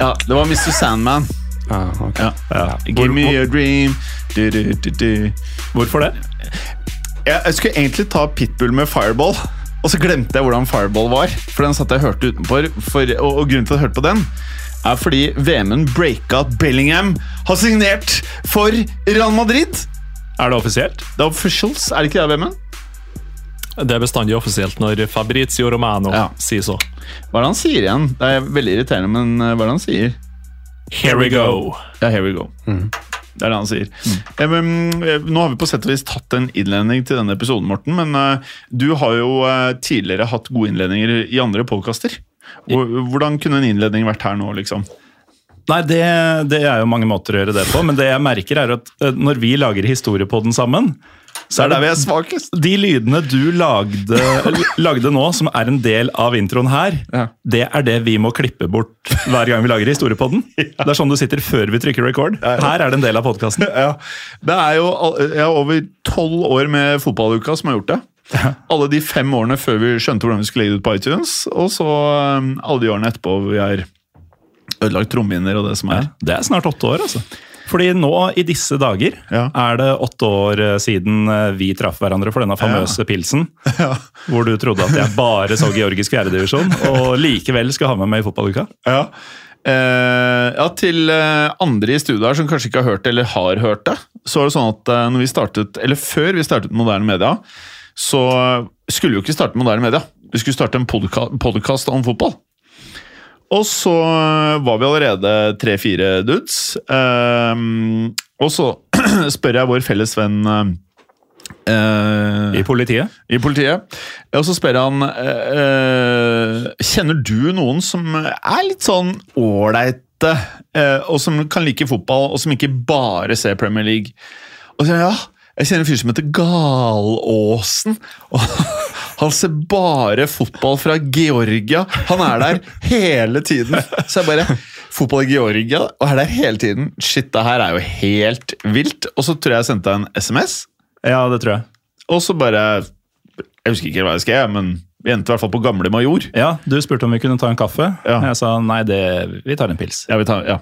Ja, det var Mr. Sandman. Ah. Ja. Ja. Give me a dream. Du, du, du, du. Hvorfor det? Jeg, jeg skulle egentlig ta Pitbull med Fireball, og så glemte jeg hvordan Fireball var. For den satt jeg og hørte utenfor, for, og, og grunnen til at jeg hørte på den, er fordi VM-en breaka at Bellingham har signert for Real Madrid. Er det offisielt? Det er officials, er det ikke det, VM-en? Det er bestandig offisielt når Fabrizio Romano Ja. sier så. Hva er det han sier igjen? Det er veldig irriterende, men eh, hva er det han sier? Here we go. Ja, here we go. Det er det han sier. Eh, men, eh, nå har vi på sett og vis tatt en innledning til denne episoden, Morten. Men uh, du har jo uh, tidligere hatt gode innledninger i andre podkaster. Hvordan kunne en innledning vært her nå, liksom? Nei, det, det er jo mange måter å gjøre det på, men det jeg merker er at eh, når vi lager historie på den sammen, Så er det vi er svakest. de lydene du lagde, lagde nå, som er en del av introen her, Ja. det er det vi må klippe bort hver gang vi lager historie på den. Det er sånn du sitter før vi trykker record. Ja, ja. Her er det en del av podkasten. Ja, det er jo over tolv år med fotballuka som har gjort det. Alle de fem årene før vi skjønte hvordan vi skulle legge det ut på iTunes, og så um, alle de årene etterpå hvor vi har ødelagt trommehinner og det som er. Det er snart åtte år, altså. Fordi nå i disse dager Ja. er det åtte år eh, siden eh, vi traff hverandre for denne famøse pilsen. Hvor du trodde at jeg bare så georgisk fjerdedivisjon, og likevel skal ha med meg i fotballuka. Ja. Eh, ja, til eh, andre i studio her som kanskje ikke har hørt det, eller har hørt det, så er det sånn at når vi startet, eller før vi startet Moderne Media, så skulle vi jo ikke starte Moderne Media. Vi skulle starte en podkast om fotball. Og så eh, var vi allerede tre-fire dudes. eh, og så spør jeg vår felles venn uh, I politiet. i politiet. Og så spør han eh, eh, Kjenner du noen som er litt sånn ålreite, eh, og som kan like fotball, og som ikke bare ser Premier League? Og så sier ja, jeg kjenner en fyr som heter Galåsen. Og han ser bare fotball fra Georgia. Han er der hele tiden. Så jeg bare Fotball i Georgia, og er der hele tiden. Shit, det her er jo helt vilt. Og så tror jeg jeg sendte en SMS. Ja, det tror jeg. Og så bare Jeg husker ikke hva jeg skrev, men vi endte i hvert fall på Gamle Major. Ja, Du spurte om vi kunne ta en kaffe. Ja. Jeg sa nei, det, vi tar en pils. Ja, vi tar, ja.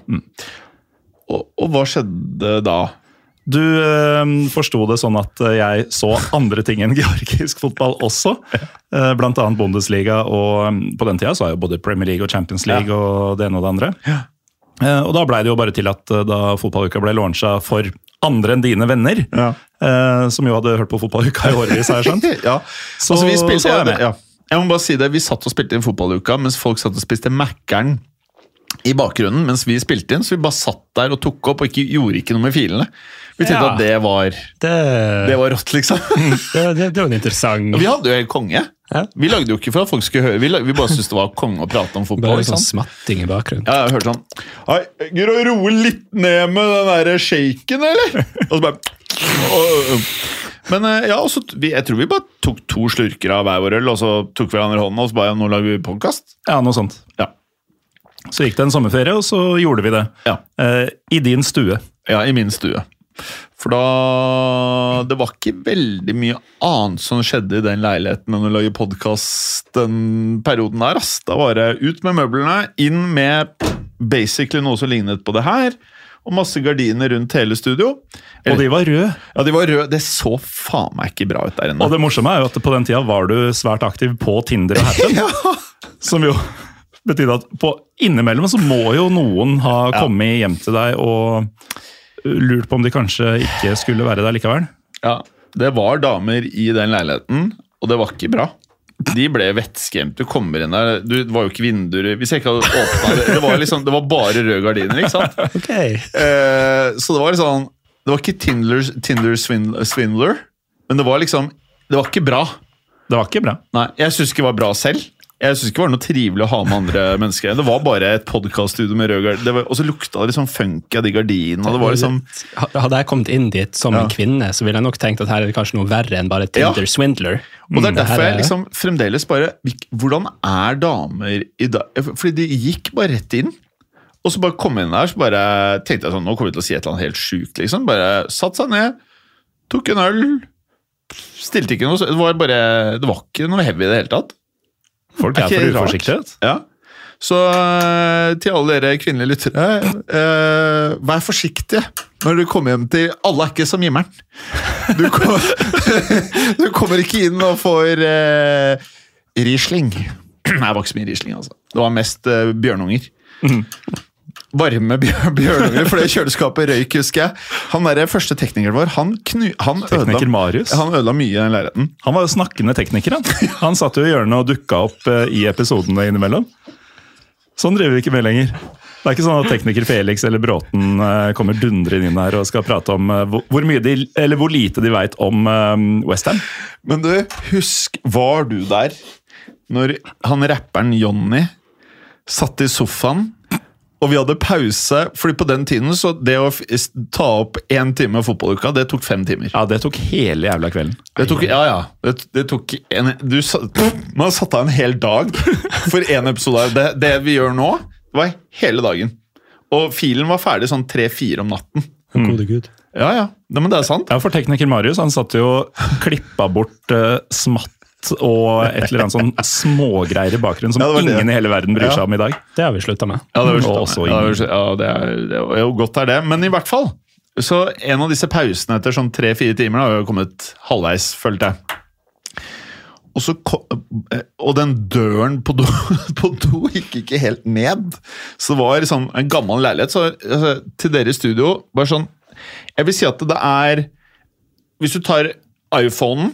Og, og hva skjedde da? Du øh, forsto det sånn at eh, jeg så andre ting enn georgisk fotball også. Eh, blant annet Bundesliga, og på den tida så var jo både Premier League og Champions League og det ene og det andre. Eh, og da blei det jo bare til at da fotballuka ble launcha for andre enn dine venner, Ja. eh, som jo hadde hørt på fotballuka i årevis, har jeg skjønt. ja. Så- altså, vi spilte, så jeg med. ja. Jeg må bare si det, vi satt og spilte inn fotballuka mens folk satt og spiste Mækkern i bakgrunnen mens vi spilte inn, så vi bare satt der og tok opp og ikke, gjorde ikke noe med filene. Vi tenkte Ja. at det var, Det, det var rått, liksom. det, det, det var en interessant vi hadde jo helt konge. Ja. Vi lagde jo ikke for at folk skulle høre, vi, lagde, vi bare syntes det var konge å prate om fotball. Bare sånn smatting i bakgrunnen. Ja, jeg hørte sånn Hei, gidder du å roe litt ned med den der shaken, eller? Og så bare Men eh, ja, også, vi, jeg tror vi bare tok to slurker av hver vår øl, og så tok vi hverandre i hånden og så bare nå lager vi podkast. Ja, noe sånt. Ja. Så gikk det en sommerferie, og så gjorde vi det. Ja. Eh, I din stue. ja, i min stue. For da Det var ikke veldig mye annet som skjedde i den leiligheten enn å lage podkast den perioden der. ass. Da var det ut med møblene, inn med basically noe som lignet på det her. Og masse gardiner rundt hele studio. Og de var røde. Ja, de var røde. Det så faen meg ikke bra ut der inne. Og det morsomme er jo at på den tida var du svært aktiv på Tinder og Happen. ja. Som jo betydde at på innimellom så må jo noen ha kommet hjem til deg og lurt på om de kanskje ikke skulle være der likevel. Ja, Det var damer i den leiligheten, og det var ikke bra. De ble vettskremt. Du kommer inn der, du, det var jo ikke vinduer Hvis jeg ikke hadde åpna det Det var liksom, det var bare røde gardiner, ikke sant? Okay. Eh, så det var liksom Det var ikke Tinder, Tinder swindler, swindler, men det var liksom Det var ikke bra. Det var ikke bra. Nei, Jeg syns ikke det var bra selv. Jeg synes ikke det var noe trivelig å ha med andre mennesker. Det var bare et podkaststudio med rød gardin. Og så lukta det liksom funky av de gardinene. det var liksom Hadde jeg kommet inn dit som Ja. en kvinne, så ville jeg nok tenkt at her er det kanskje noe verre enn bare Ja. Tinder Swindler. Og det er Mm, derfor jeg liksom fremdeles bare Hvordan er damer i dag? Fordi de gikk bare rett inn. Og så bare kom jeg inn der, så bare tenkte jeg sånn Nå kommer vi til å si et eller annet helt sjukt, liksom. Bare satt seg ned, tok en øl. Stilte ikke noe Det var bare Det var ikke noe heavy i det hele tatt. Folk Er er for uforsiktige. Ja. Så øh, til alle dere kvinnelige lyttere, øh, vær forsiktige når du kommer hjem til Alle er ikke som himmelen. Du, kom, du kommer ikke inn og får øh, Riesling. Nei, det var ikke så mye Riesling, altså. Det var mest øh, bjørnunger. Varme bjør, bjørnunger, for det kjøleskapet røyk, husker jeg. Han der første teknikeren vår, han, knu, han, Tekniker ødela, Marius. han ødela mye i den leiligheten. Han var jo snakkende tekniker. Han, han satt jo i hjørnet og dukka opp eh, i episodene innimellom. Sånn driver vi ikke med lenger. Det er ikke sånn at tekniker Felix eller Bråten eh, kommer dundrende inn her og skal prate om eh, hvor, mye de, eller hvor lite de veit om Westham. Men du, husk, var du der når han rapperen Johnny satt i sofaen, og vi hadde pause? Fordi på den tiden, så det å ta opp én time fotballuka, det tok fem timer. Ja, det tok hele jævla kvelden. Det tok, ja, ja. Det, det tok en, du, Man satte satt av en hel dag for én episode. Det, det vi gjør nå, det var hele dagen. Og filen var ferdig sånn tre-fire om natten. Gode gud. Ja, ja. Men det er sant. Ja, for tekniker Marius han satt jo og klippa bort uh, smatt og et eller annet sånn smågreier i bakgrunnen som Ja, ingen i hele verden bryr Ja. seg om i dag. Det har vi slutta med. Ja, det har vi også ja, det, ingen. ja, det, er, det er jo godt er det. Men i hvert fall. Så en av disse pausene etter sånn tre-fire timer da, har jo kommet halvveis, følte jeg. Og, så, og den døren på do, på do gikk ikke helt ned. Så det var liksom en gammel leilighet. Så altså, til dere i studio, bare sånn Jeg vil si at det er Hvis du tar iPhonen,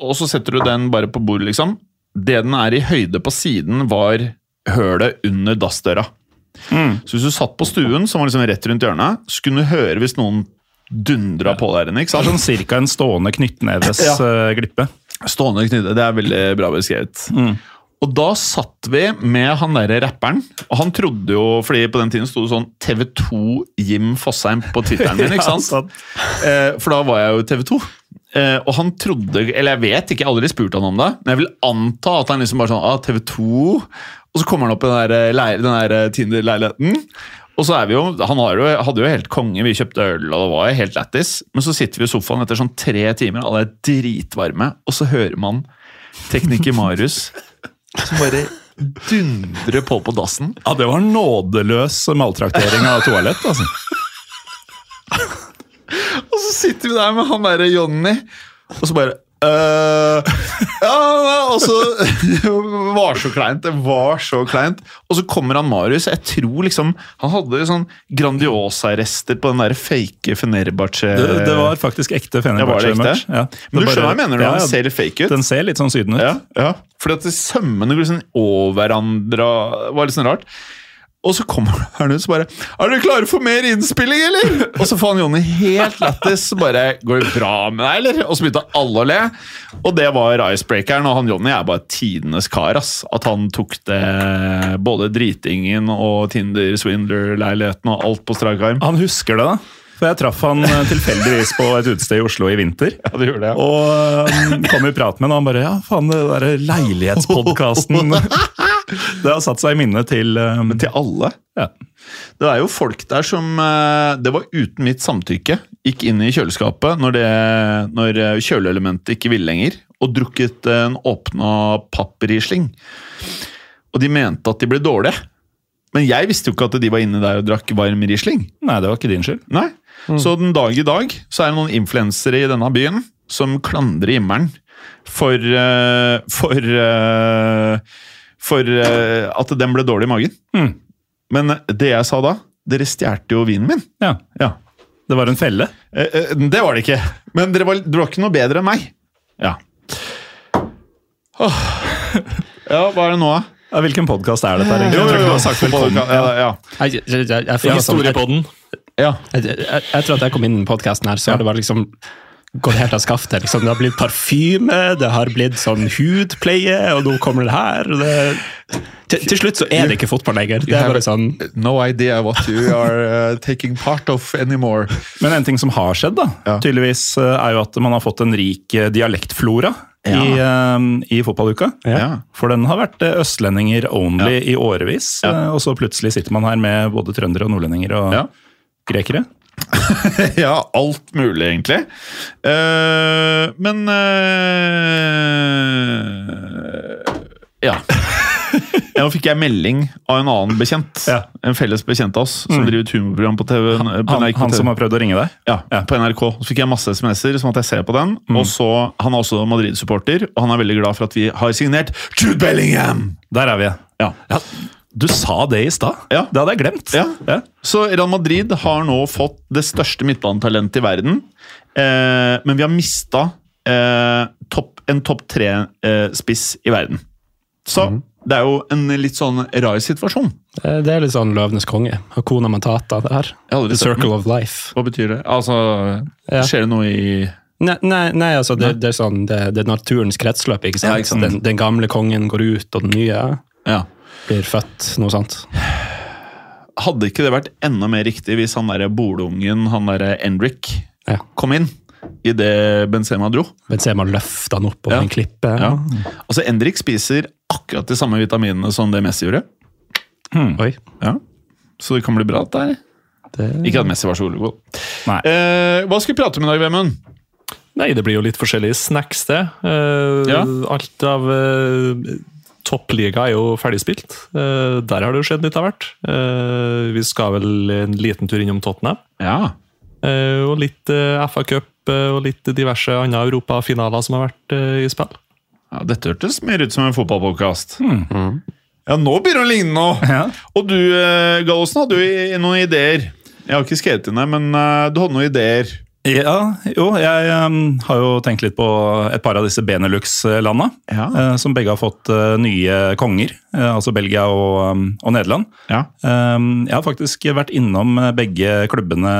og så setter du den bare på bordet, liksom. Det den er i høyde på siden, var hølet under dassdøra. Så hvis du satt på stuen, som var liksom rett rundt hjørnet, så kunne du høre hvis noen dundra på der inne. ikke Det er sant? sånn cirka en stående knyttneves Ja. eh, glippe. Stående knytte. Det er veldig bra beskrevet. Og da satt vi med han derre rapperen, og han trodde jo fordi på den tiden sto det sånn TV2 Jim Fosheim på Twitteren min, ikke sant? sant. Eh, for da var jeg jo TV2. Eh, og han trodde Eller jeg vet ikke, jeg har aldri spurt han om det, men jeg vil anta at han liksom bare sånn ah, TV2 Og så kommer han opp i den der, eh, den der eh, Tinder-leiligheten. Og så er vi jo, Han har jo, hadde jo helt konge, vi kjøpte øl, og det var jo helt lættis. Men så sitter vi i sofaen etter sånn tre timer, alle er dritvarme, og så hører man tekniker Marius som bare dundrer på på dassen. Ja, det var nådeløs maltraktering av toalett, altså. Og så sitter vi der med han derre Jonny, og så bare øh, Ja, og så Det var så kleint. Det var så kleint. Og så kommer han Marius. Jeg tror liksom Han hadde sånn Grandiosa-rester på den der fake Fenerbahçe Det, det var faktisk ekte Ja? Fenerbahçe-match. Ja. Men du skjønner hva jeg mener ja, den ser litt fake ut? Den ser litt sånn syden ut. Ja, ja. Fordi at sømmene går liksom over hverandre. Var litt sånn rart. Og så kommer han ut og bare 'Er dere klare for mer innspilling, eller?' Og så får han Jonny helt lættis. Bare 'Går det bra med deg, eller?' Og så begynte alle å le. Og det var icebreakeren. Og han Jonny er bare tidenes kar. ass. At han tok det både dritingen og Tinder, Swindler-leiligheten og alt på strak arm. Han husker det, da. For jeg traff han eh, tilfeldigvis på et utested i Oslo i vinter. Ja, det gjorde det. Og um, kom i prat med han, og han bare Ja, faen, det derre leilighetspodkasten Det har satt seg i minnet til um, Til alle. ja. Det er jo folk der som eh, Det var uten mitt samtykke. Gikk inn i kjøleskapet når, det, når eh, kjøleelementet ikke ville lenger, og drukket en åpna papprisling. Og de mente at de ble dårlige. Men jeg visste jo ikke at de var inne der og drakk varm risling. Nei, det var ikke din skyld. Nei. Så den dag i dag så er det noen influensere i denne byen som klandrer himmelen for, eh, for, eh, for eh, at den ble dårlig i magen. Mm. Men det jeg sa da Dere stjal jo vinen min. Ja. Ja. Det var en felle. Det var det ikke. Men dere var, dere var ikke noe bedre enn meg. Ja. Oh. Ja, hva er det nå, da? Ja, hvilken podkast er dette? Jo, jo, Jeg tror ikke du har sagt velkommen. Ja, ja. Jeg, jeg, jeg, jeg, føler sånn- Historiepodden. Ja. jeg, jeg, etter at jeg kom inn i podkasten her, så har det bare liksom gått helt av skaftet. Liksom. Det har blitt parfyme, det har blitt sånn hudpleie, og nå kommer det her. Det, til, til slutt så er det ikke fotball lenger. Det er bare sånn No idea what you are uh, taking part of anymore. Men en ting som har skjedd, da, Ja. tydeligvis, eh, er jo at man har fått en rik dialektflora. dialektflora i, eh, i fotballuka. Ja. For den har vært eh, østlendinger only i årevis, Ja. eh, og så plutselig sitter man her med både trøndere og nordlendinger og Ja. Grekere. ja, alt mulig, egentlig. Uh, men uh, Ja. Ja, Nå fikk jeg melding av en annen bekjent. Ja. En felles bekjent av oss som driver et humorprogram på TV. på Han, NRK han TV. som har prøvd å ringe deg? Ja, på NRK. Så fikk jeg masse SMS-er sånn at jeg ser på den. Og så, Han er også Madrid-supporter, og han er veldig glad for at vi har signert Jude Bellingham! Der er vi. Ja. Ja, du sa det i stad. Ja. Det hadde jeg glemt. Ja. Så Real Madrid har nå fått det største midtbanetalentet i verden. Eh, men vi har mista eh, topp, en topp tre-spiss i verden. Så det er jo en litt sånn rar situasjon. Det det er litt sånn Løvenes konge. Hakuna Matata, det her. The circle of life. Hva betyr det? Altså, Ja. Skjer det noe i Nei, nei, nei altså, det, det, er sånn, det, det er naturens kretsløp. ikke sant? Ja, ikke sant. Den, den gamle kongen går ut, og den nye Ja. Blir født. Noe sånt. Hadde ikke det vært enda mer riktig hvis han derre bolungen, han derre Endrik, Ja. kom inn idet Benzema dro? Benzema løfta han opp over Ja. en klippe. Ja. Altså, Endrik spiser akkurat de samme vitaminene som det Messi gjorde. Oi. Ja. Så det kan bli bra, dette her. Det, Ikke at Messi var så god. Nei. Eh, hva skal vi prate om i dag, Vemund? Nei, det blir jo litt forskjellige snacks, det. Eh, Ja. Alt av eh, toppliga er jo ferdigspilt. Uh, der har det jo skjedd litt av hvert. Uh, vi skal vel en liten tur innom Tottenham. Ja. Uh, og litt FA-cup eh, og litt diverse andre europafinaler som har vært i spill. ja dette hørtes mer ut som en fotballpodkast. Ja, nå begynner det å ligne noe! Ja. Og du, Gallosen, hadde jo noen ideer. Jeg har ikke skrevet inn det, men du hadde noen ideer. Ja, jo, jeg um, har jo tenkt litt på et par av disse Benelux-landa. Ja. eh, som begge har fått eh, nye konger, eh, altså Belgia og, um, og Nederland. Ja. Um, jeg har faktisk vært innom begge klubbene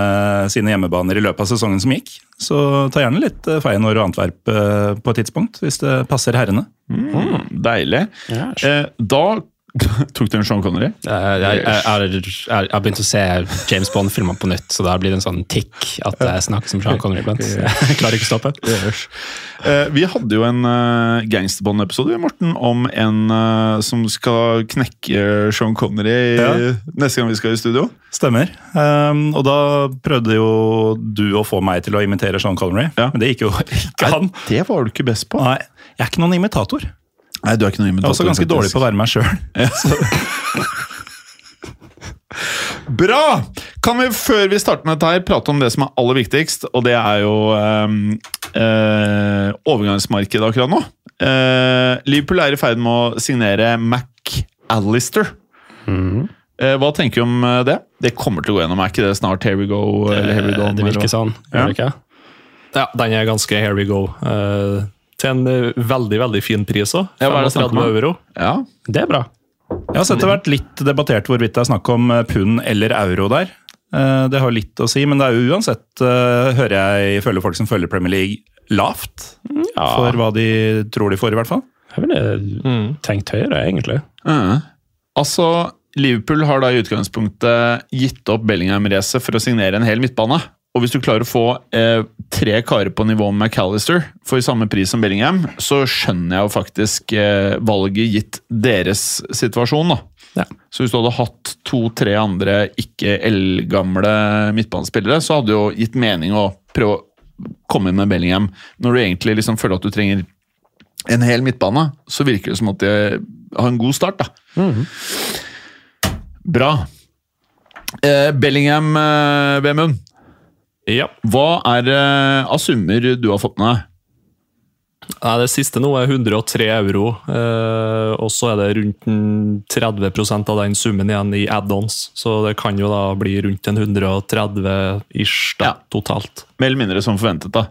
sine hjemmebaner i løpet av sesongen som gikk. Så ta gjerne litt Feyenoord og Antwerp på et tidspunkt, hvis det passer herrene. Mm, deilig. Ja. Eh, da tok du en Sean Connery. Jeg, jeg, jeg, jeg, jeg har begynt å se James Bond-filmer på nytt, så da blir det en sånn tikk at jeg snakker som Sean Connery iblant. Jeg klarer ikke å stoppe. Eh, vi hadde jo en uh, Gangsterbond-episode Morten, om en eh, som skal knekke Sean Connery Ja. neste gang vi skal i studio. Stemmer. Um, og da prøvde jo du å få meg til å imitere Sean Connery, Ja. men det gikk jo ikke an. Det var du ikke best på. Nei, jeg er ikke noen imitator. Nei, du er ikke noe Jeg er også ganske dårlig på å være meg sjøl. Bra! Kan vi før vi starter med dette her, prate om det som er aller viktigst, og det er jo ehm, eh, overgangsmarkedet akkurat nå. Eh, Liverpool er i ferd med å signere McAllister. Eh, hva tenker du om det? Det kommer til å gå gjennom, er ikke det snart Here we go? Eller here we go Det virker sånn, Ja. det? Ja, den er ganske here we go. Eh, til en eh, veldig veldig fin pris òg. Ja, er det 35 euro. Ja. Det er bra. Jeg har sett det har vært litt debattert hvorvidt det er snakk om eh, pund eller euro der. Eh, Det har litt å si, men det er jo uansett, hører jeg føler folk som følger Premier League, lavt Ja, for hva de tror de får, i hvert fall. jeg ville tenkt høyere, egentlig. Mm. Altså, Liverpool har da i utgangspunktet gitt opp Bellingham-racet for å signere en hel midtbane. Og hvis du klarer å få eh, tre karer på nivå med McAllister for samme pris som Bellingham, så skjønner jeg jo faktisk eh, valget gitt deres situasjon. da. Ja. Så hvis du hadde hatt to-tre andre ikke eldgamle midtbanespillere, så hadde det jo gitt mening å prøve å komme inn med Bellingham når du egentlig liksom føler at du trenger en hel midtbane. Så virker det som at de har en god start. da. Bra. Eh, Bellingham, eh, Vemund. Ja. Hva er det av summer du har fått med deg? Nei, Det siste nå er 103 euro, eh, og så er det rundt 30% av den summen igjen i add-ons. Så det kan jo da bli rundt en 130-ish da, Ja. totalt. Mer eller mindre som forventet, da.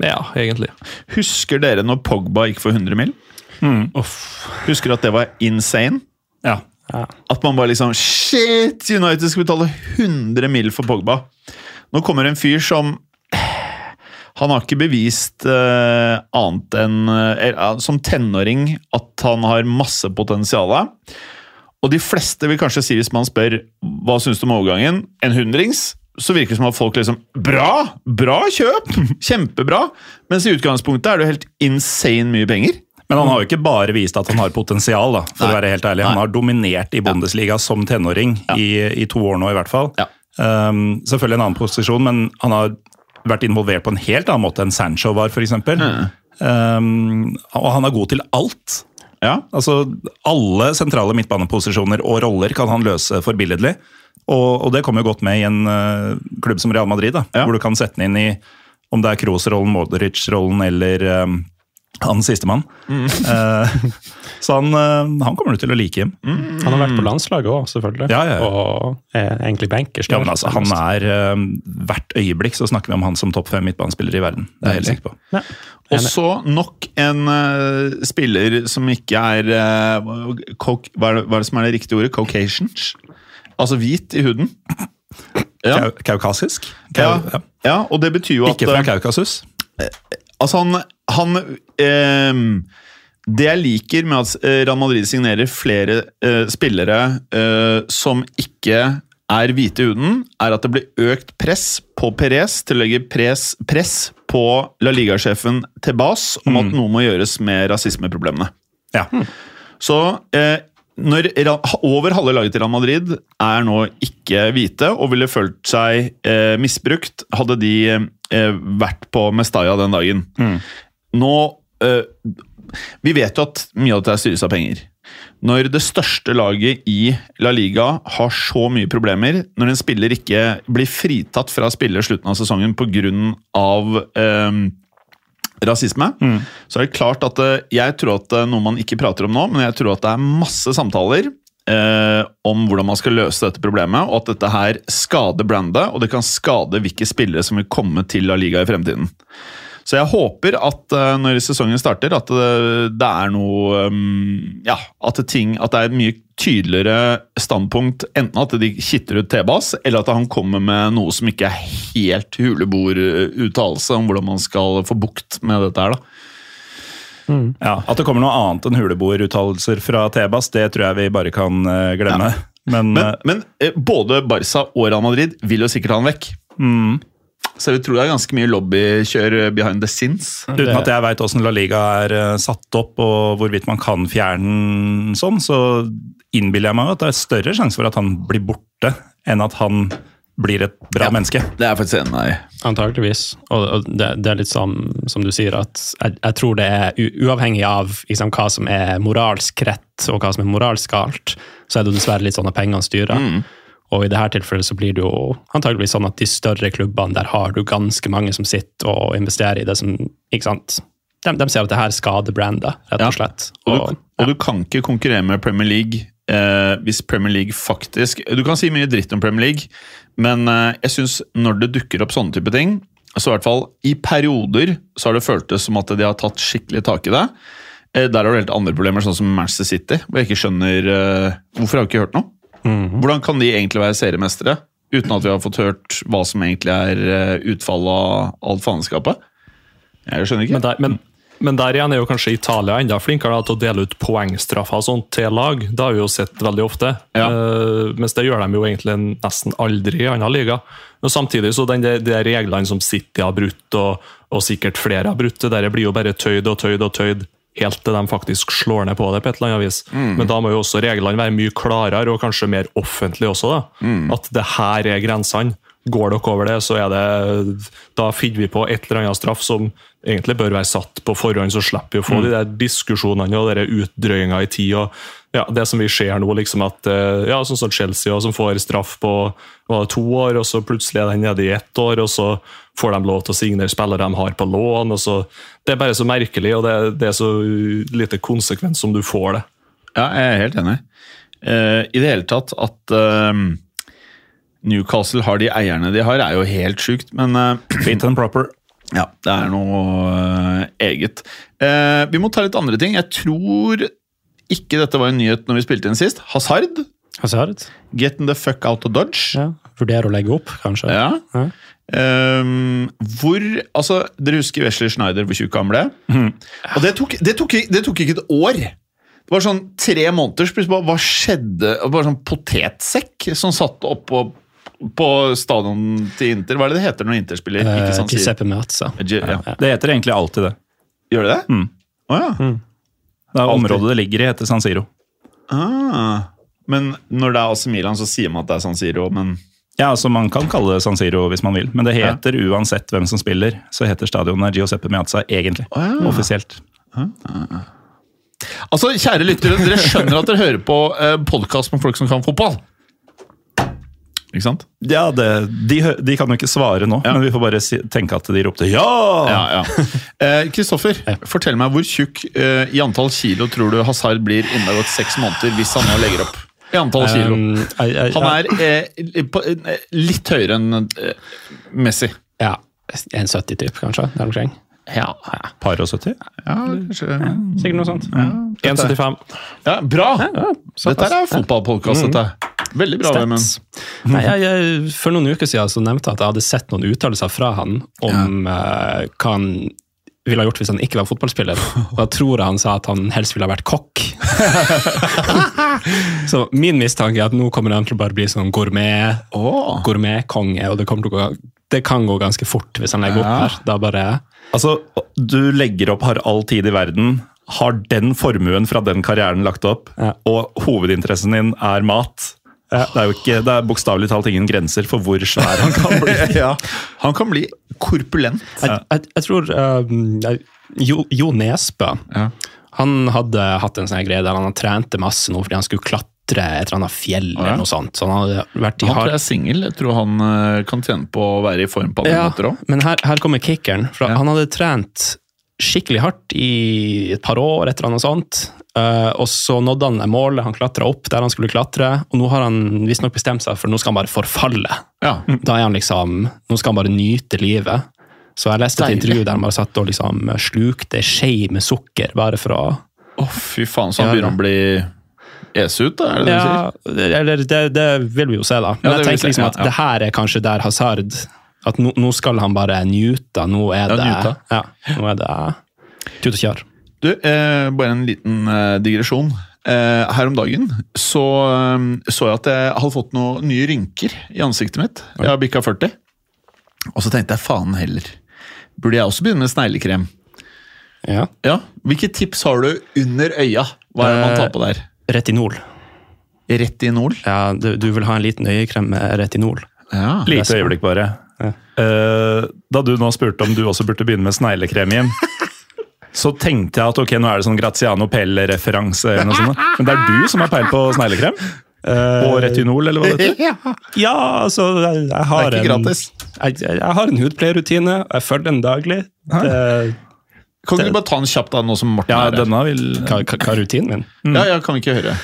Ja, egentlig. Husker dere når Pogba gikk for 100 mil? Husker at det var insane? Ja. At man bare liksom Shit! United skal betale 100 mil for Pogba. Nå kommer en fyr som Han har ikke bevist uh, annet enn eh, som tenåring at han har masse potensial. Og de fleste vil kanskje si, hvis man spør hva syns du om overgangen, en hundrings, så virker det som at folk liksom Bra! Bra kjøp! Kjempebra! Mens i utgangspunktet er det jo helt insane mye penger. Men han har jo ikke bare vist at han har potensial, da, for Nei. å være helt ærlig. Han har dominert i Bundesliga som tenåring i, i to år nå, i hvert fall. Ja. Um, selvfølgelig en annen posisjon, men han har vært involvert på en helt annen måte enn Sancho var, f.eks. Um, og han er god til alt. Ja. Altså, Alle sentrale midtbaneposisjoner og roller kan han løse forbilledlig. Og, og det kommer jo godt med i en uh, klubb som Real Madrid, da, Ja. hvor du kan sette den inn i om det er Kroos-rollen, Modric-rollen eller um, han sistemann. Eh, så han, eh, han kommer du til å like hjem. Han har vært på landslaget òg, selvfølgelig. Ja, ja, ja. Og er egentlig bankers. Ja, men altså, han er eh, Hvert øyeblikk så snakker vi om han som topp fem midtbanespiller i verden. Det er jeg helt sikker på. Ja. Og så nok en uh, spiller som ikke er uh, kok, hva, er det, hva er det som er det riktige ordet? Caucasians? Altså hvit i huden. Ja, Kau kaukasisk? Kau ja. ja, og det betyr jo at Ikke fra Kaukasus? Altså, han, han eh, Det jeg liker med at eh, Real Madrid signerer flere eh, spillere eh, som ikke er hvite i huden, er at det blir økt press på Perez til å legge press, press på La Liga-sjefen Tebas om at noe må gjøres med rasismeproblemene. Ja. Så eh, når over halve laget til Real Madrid er nå ikke hvite og ville følt seg eh, misbrukt, hadde de eh, vært på Mestalla den dagen. Nå eh, Vi vet jo at mye av dette styres av penger. Når det største laget i La Liga har så mye problemer, når en spiller ikke blir fritatt fra å spille slutten av sesongen pga. Eh, rasisme, så er det klart at eh, jeg tror at det er noe man ikke prater om nå, men jeg tror at det er masse samtaler eh, om hvordan man skal løse dette problemet, og at dette her skader brandet, og det kan skade hvilke spillere som vil komme til La Liga i fremtiden. Så jeg håper at eh, når sesongen starter, at det, det er noe um, Ja, at, det ting, at det er et mye tydeligere standpunkt. Enten at de kitter ut Tebas, eller at han kommer med noe som ikke er helt huleborduttalelse om hvordan man skal få bukt med dette her. da. Ja, At det kommer noe annet enn huleboeruttalelser fra Tebas, det tror jeg vi bare kan eh, glemme. Men, Men, eh, men eh, både Barca og Real Madrid vil jo sikkert ha han vekk. mm, Så jeg tror det er ganske mye lobbykjør behind the scenes. uten at jeg veit åssen La Liga er eh, satt opp og hvorvidt man kan fjerne den sånn, så innbiller jeg meg at det er større sjanse for at han blir borte, enn at han blir et bra menneske. Det er faktisk enig i. Antakeligvis. Og, og det, det er litt sånn som du sier, at jeg, jeg tror det er u, uavhengig av liksom, hva som er moralsk rett og hva som er moralsk galt, så er det dessverre litt sånn at pengene styrer. Og i dette tilfellet så blir det jo antageligvis sånn at de større klubbene, der har du ganske mange som sitter og investerer i det som ikke sant? De, de ser at det her skader brandet, rett og slett. Og Og, du, og du kan ikke konkurrere med Premier League eh, hvis Premier League faktisk Du kan si mye dritt om Premier League, men eh, jeg syns når det dukker opp sånne type ting, så i hvert fall i perioder så har det føltes som at de har tatt skikkelig tak i det. Eh, der har du helt andre problemer, sånn som Manchester City, hvor jeg ikke skjønner eh, Hvorfor har vi ikke hørt noe? Hvordan kan de egentlig være seriemestere uten at vi har fått hørt hva som egentlig er eh, utfallet av alt faenskapet? Jeg skjønner ikke. Men der, men, men der igjen er jo kanskje Italia enda flinkere da, til å dele ut poengstraffer og sånt til lag. Det har vi jo sett veldig ofte. Ja. Uh, mens det gjør de jo egentlig nesten aldri i annen liga. Men samtidig så den, de, de reglene som City har brutt, og, og sikkert flere har brutt, det der blir jo bare tøyd og tøyd og tøyd. Helt til de faktisk slår ned på det på et eller annet vis. Men da må jo også reglene være mye klarere og kanskje mer offentlige også. da. At det her er grensene. Går dere over det, så er det Da finner vi på et eller annet straff som egentlig bør være satt på forhånd, så slipper vi å få de der diskusjonene og de utdrøyinga i tid. og ja, det som vi ser nå, liksom at eh, ja, sånn som Chelsea, som får straff på var det to år, og så plutselig er den nede i ett år, og så får de lov til å signere spillere de har på lån. og så, Det er bare så merkelig, og det, det er så lite konsekvens som du får det. Ja, jeg er helt enig. Uh, I det hele tatt at uh, Newcastle har de eierne de har, er jo helt sjukt, men uh, Fint and proper. ja, det er noe eh, eget. Eh, vi må ta litt andre ting. Jeg tror ikke dette var en nyhet når vi spilte inn sist. Hazard, Hazard? getting the fuck out of Dodge. Ja. Vurderer å legge opp, kanskje? Ja. Ja. Ehm, hvor Altså, dere husker Wesley Schneider, hvor tjukk han ble? Og det tok, det, tok, det tok ikke et år. Det var sånn tre måneder. så plutselig bare, Hva skjedde? Det var sånn potetsekk som satt oppå på stadion til Inter. Hva er det det heter når Inter spiller? Eh, Ikke San Giuseppe Meazza. Ja. Det heter egentlig alltid det. Gjør det det? Mm. Oh, ja. Det er området det ligger i, heter San Siro. Ah. Men når det er AC Milan, så sier man at det er San Siro, men Ja, altså Man kan kalle det San Siro hvis man vil, men det heter uansett hvem som spiller, så heter stadionet Giuseppe Meazza egentlig. Oh, ja. Offisielt. Altså, kjære lyttere, dere skjønner at dere hører på eh, podkast med folk som kan fotball. Ikke sant? Ja, det, de, de kan jo ikke svare nå, Ja. men vi får bare si, tenke at de ropte ja! Ja, ja. Eh, Kristoffer, fortell meg hvor tjukk eh, i antall kilo tror du Hazard blir innen det har gått seks måneder hvis han nå legger opp? I antall kilo. Um, Han er eh, eh, litt høyere enn eh, Messi. Ja, 1,70 typ, kanskje? Der omkring. Ja, Par og 70? ja kanskje Sikkert noe sånt. 1,75. ja, Bra! Ja, Dette er fotballpodkast, dette. Veldig bra, Vemund. For noen uker siden så nevnte jeg at jeg hadde sett noen uttalelser fra han om uh, hva han ville ha gjort hvis han ikke var fotballspiller. Og da tror jeg han sa at han helst ville ha vært kokk. så min mistanke er at nå kommer han til å bare bli sånn gourmet, oh. gourmetkonge, og det, gå, det kan gå ganske fort hvis han legger Ja. opp her. Da bare Altså, du legger opp, har all tid i verden, har den formuen fra den karrieren lagt opp, Ja. og hovedinteressen din er mat. Det er jo ikke, det er bokstavelig talt ingen grenser for hvor svær han kan bli. ja. Han kan bli korpulent. Jeg, jeg, jeg tror um, jeg- Jo, jo Nesbø Ja. Han hadde hatt en sånn greie der han trente masse nå fordi han skulle klatre et eller annet fjell. Ja. eller noe sånt. Så han hadde vært i Han tror jeg er singel. Jeg tror han eh, kan tjene på å være i form på alle Ja, måter òg. men her, her kommer kickeren. Ja. Han hadde trent skikkelig hardt i et par år, et eller annet sånt. eh, og så nådde han målet, han klatra opp der han skulle klatre. Og nå har han visstnok bestemt seg for nå skal han bare forfalle. Ja. Da er han liksom, Nå skal han bare nyte livet. Så jeg leste et intervju der han bare satt og liksom slukte skje med sukker bare for å Å, fy faen, så han begynner å bli ese ut, da? Er det det du sier? Ja, eller det, det vil vi jo se, da. Men Ja, jeg tenker liksom at ja. det her er kanskje der Hazard At nå, nå skal han bare njute. Nå er det ja, Ja, nå er det tut og kjør. Du, eh, bare en liten eh, digresjon. Eh, her om dagen så, eh, så jeg at jeg hadde fått noen nye rynker i ansiktet mitt. Jeg har bikka 40. Og så tenkte jeg faen heller. Burde jeg også begynne med sneglekrem? Ja. Ja, Hvilke tips har du under øya? Hva er det man tar på der? Retinol. Retinol? Ja, du, du vil ha en liten øyekrem med retinol. Ja. Lite øyeblikk, bare. Eh, da du nå spurte om du også burde begynne med sneglekrem, igjen, så tenkte jeg at ok, nå er det sånn Graziano sånt. Men det er du som har peil på sneglekrem? Og retinol, eller hva det heter? Ja, altså Jeg, jeg har Det er ikke en gratis. jeg, jeg jeg har en hudpleierrutine, og jeg følger den daglig. Det, Kan ikke du bare ta en kjapp da, nå som Morten Ja, er her? denne vil hva, er rutinen min? Ja, ja, kan vi ikke høre?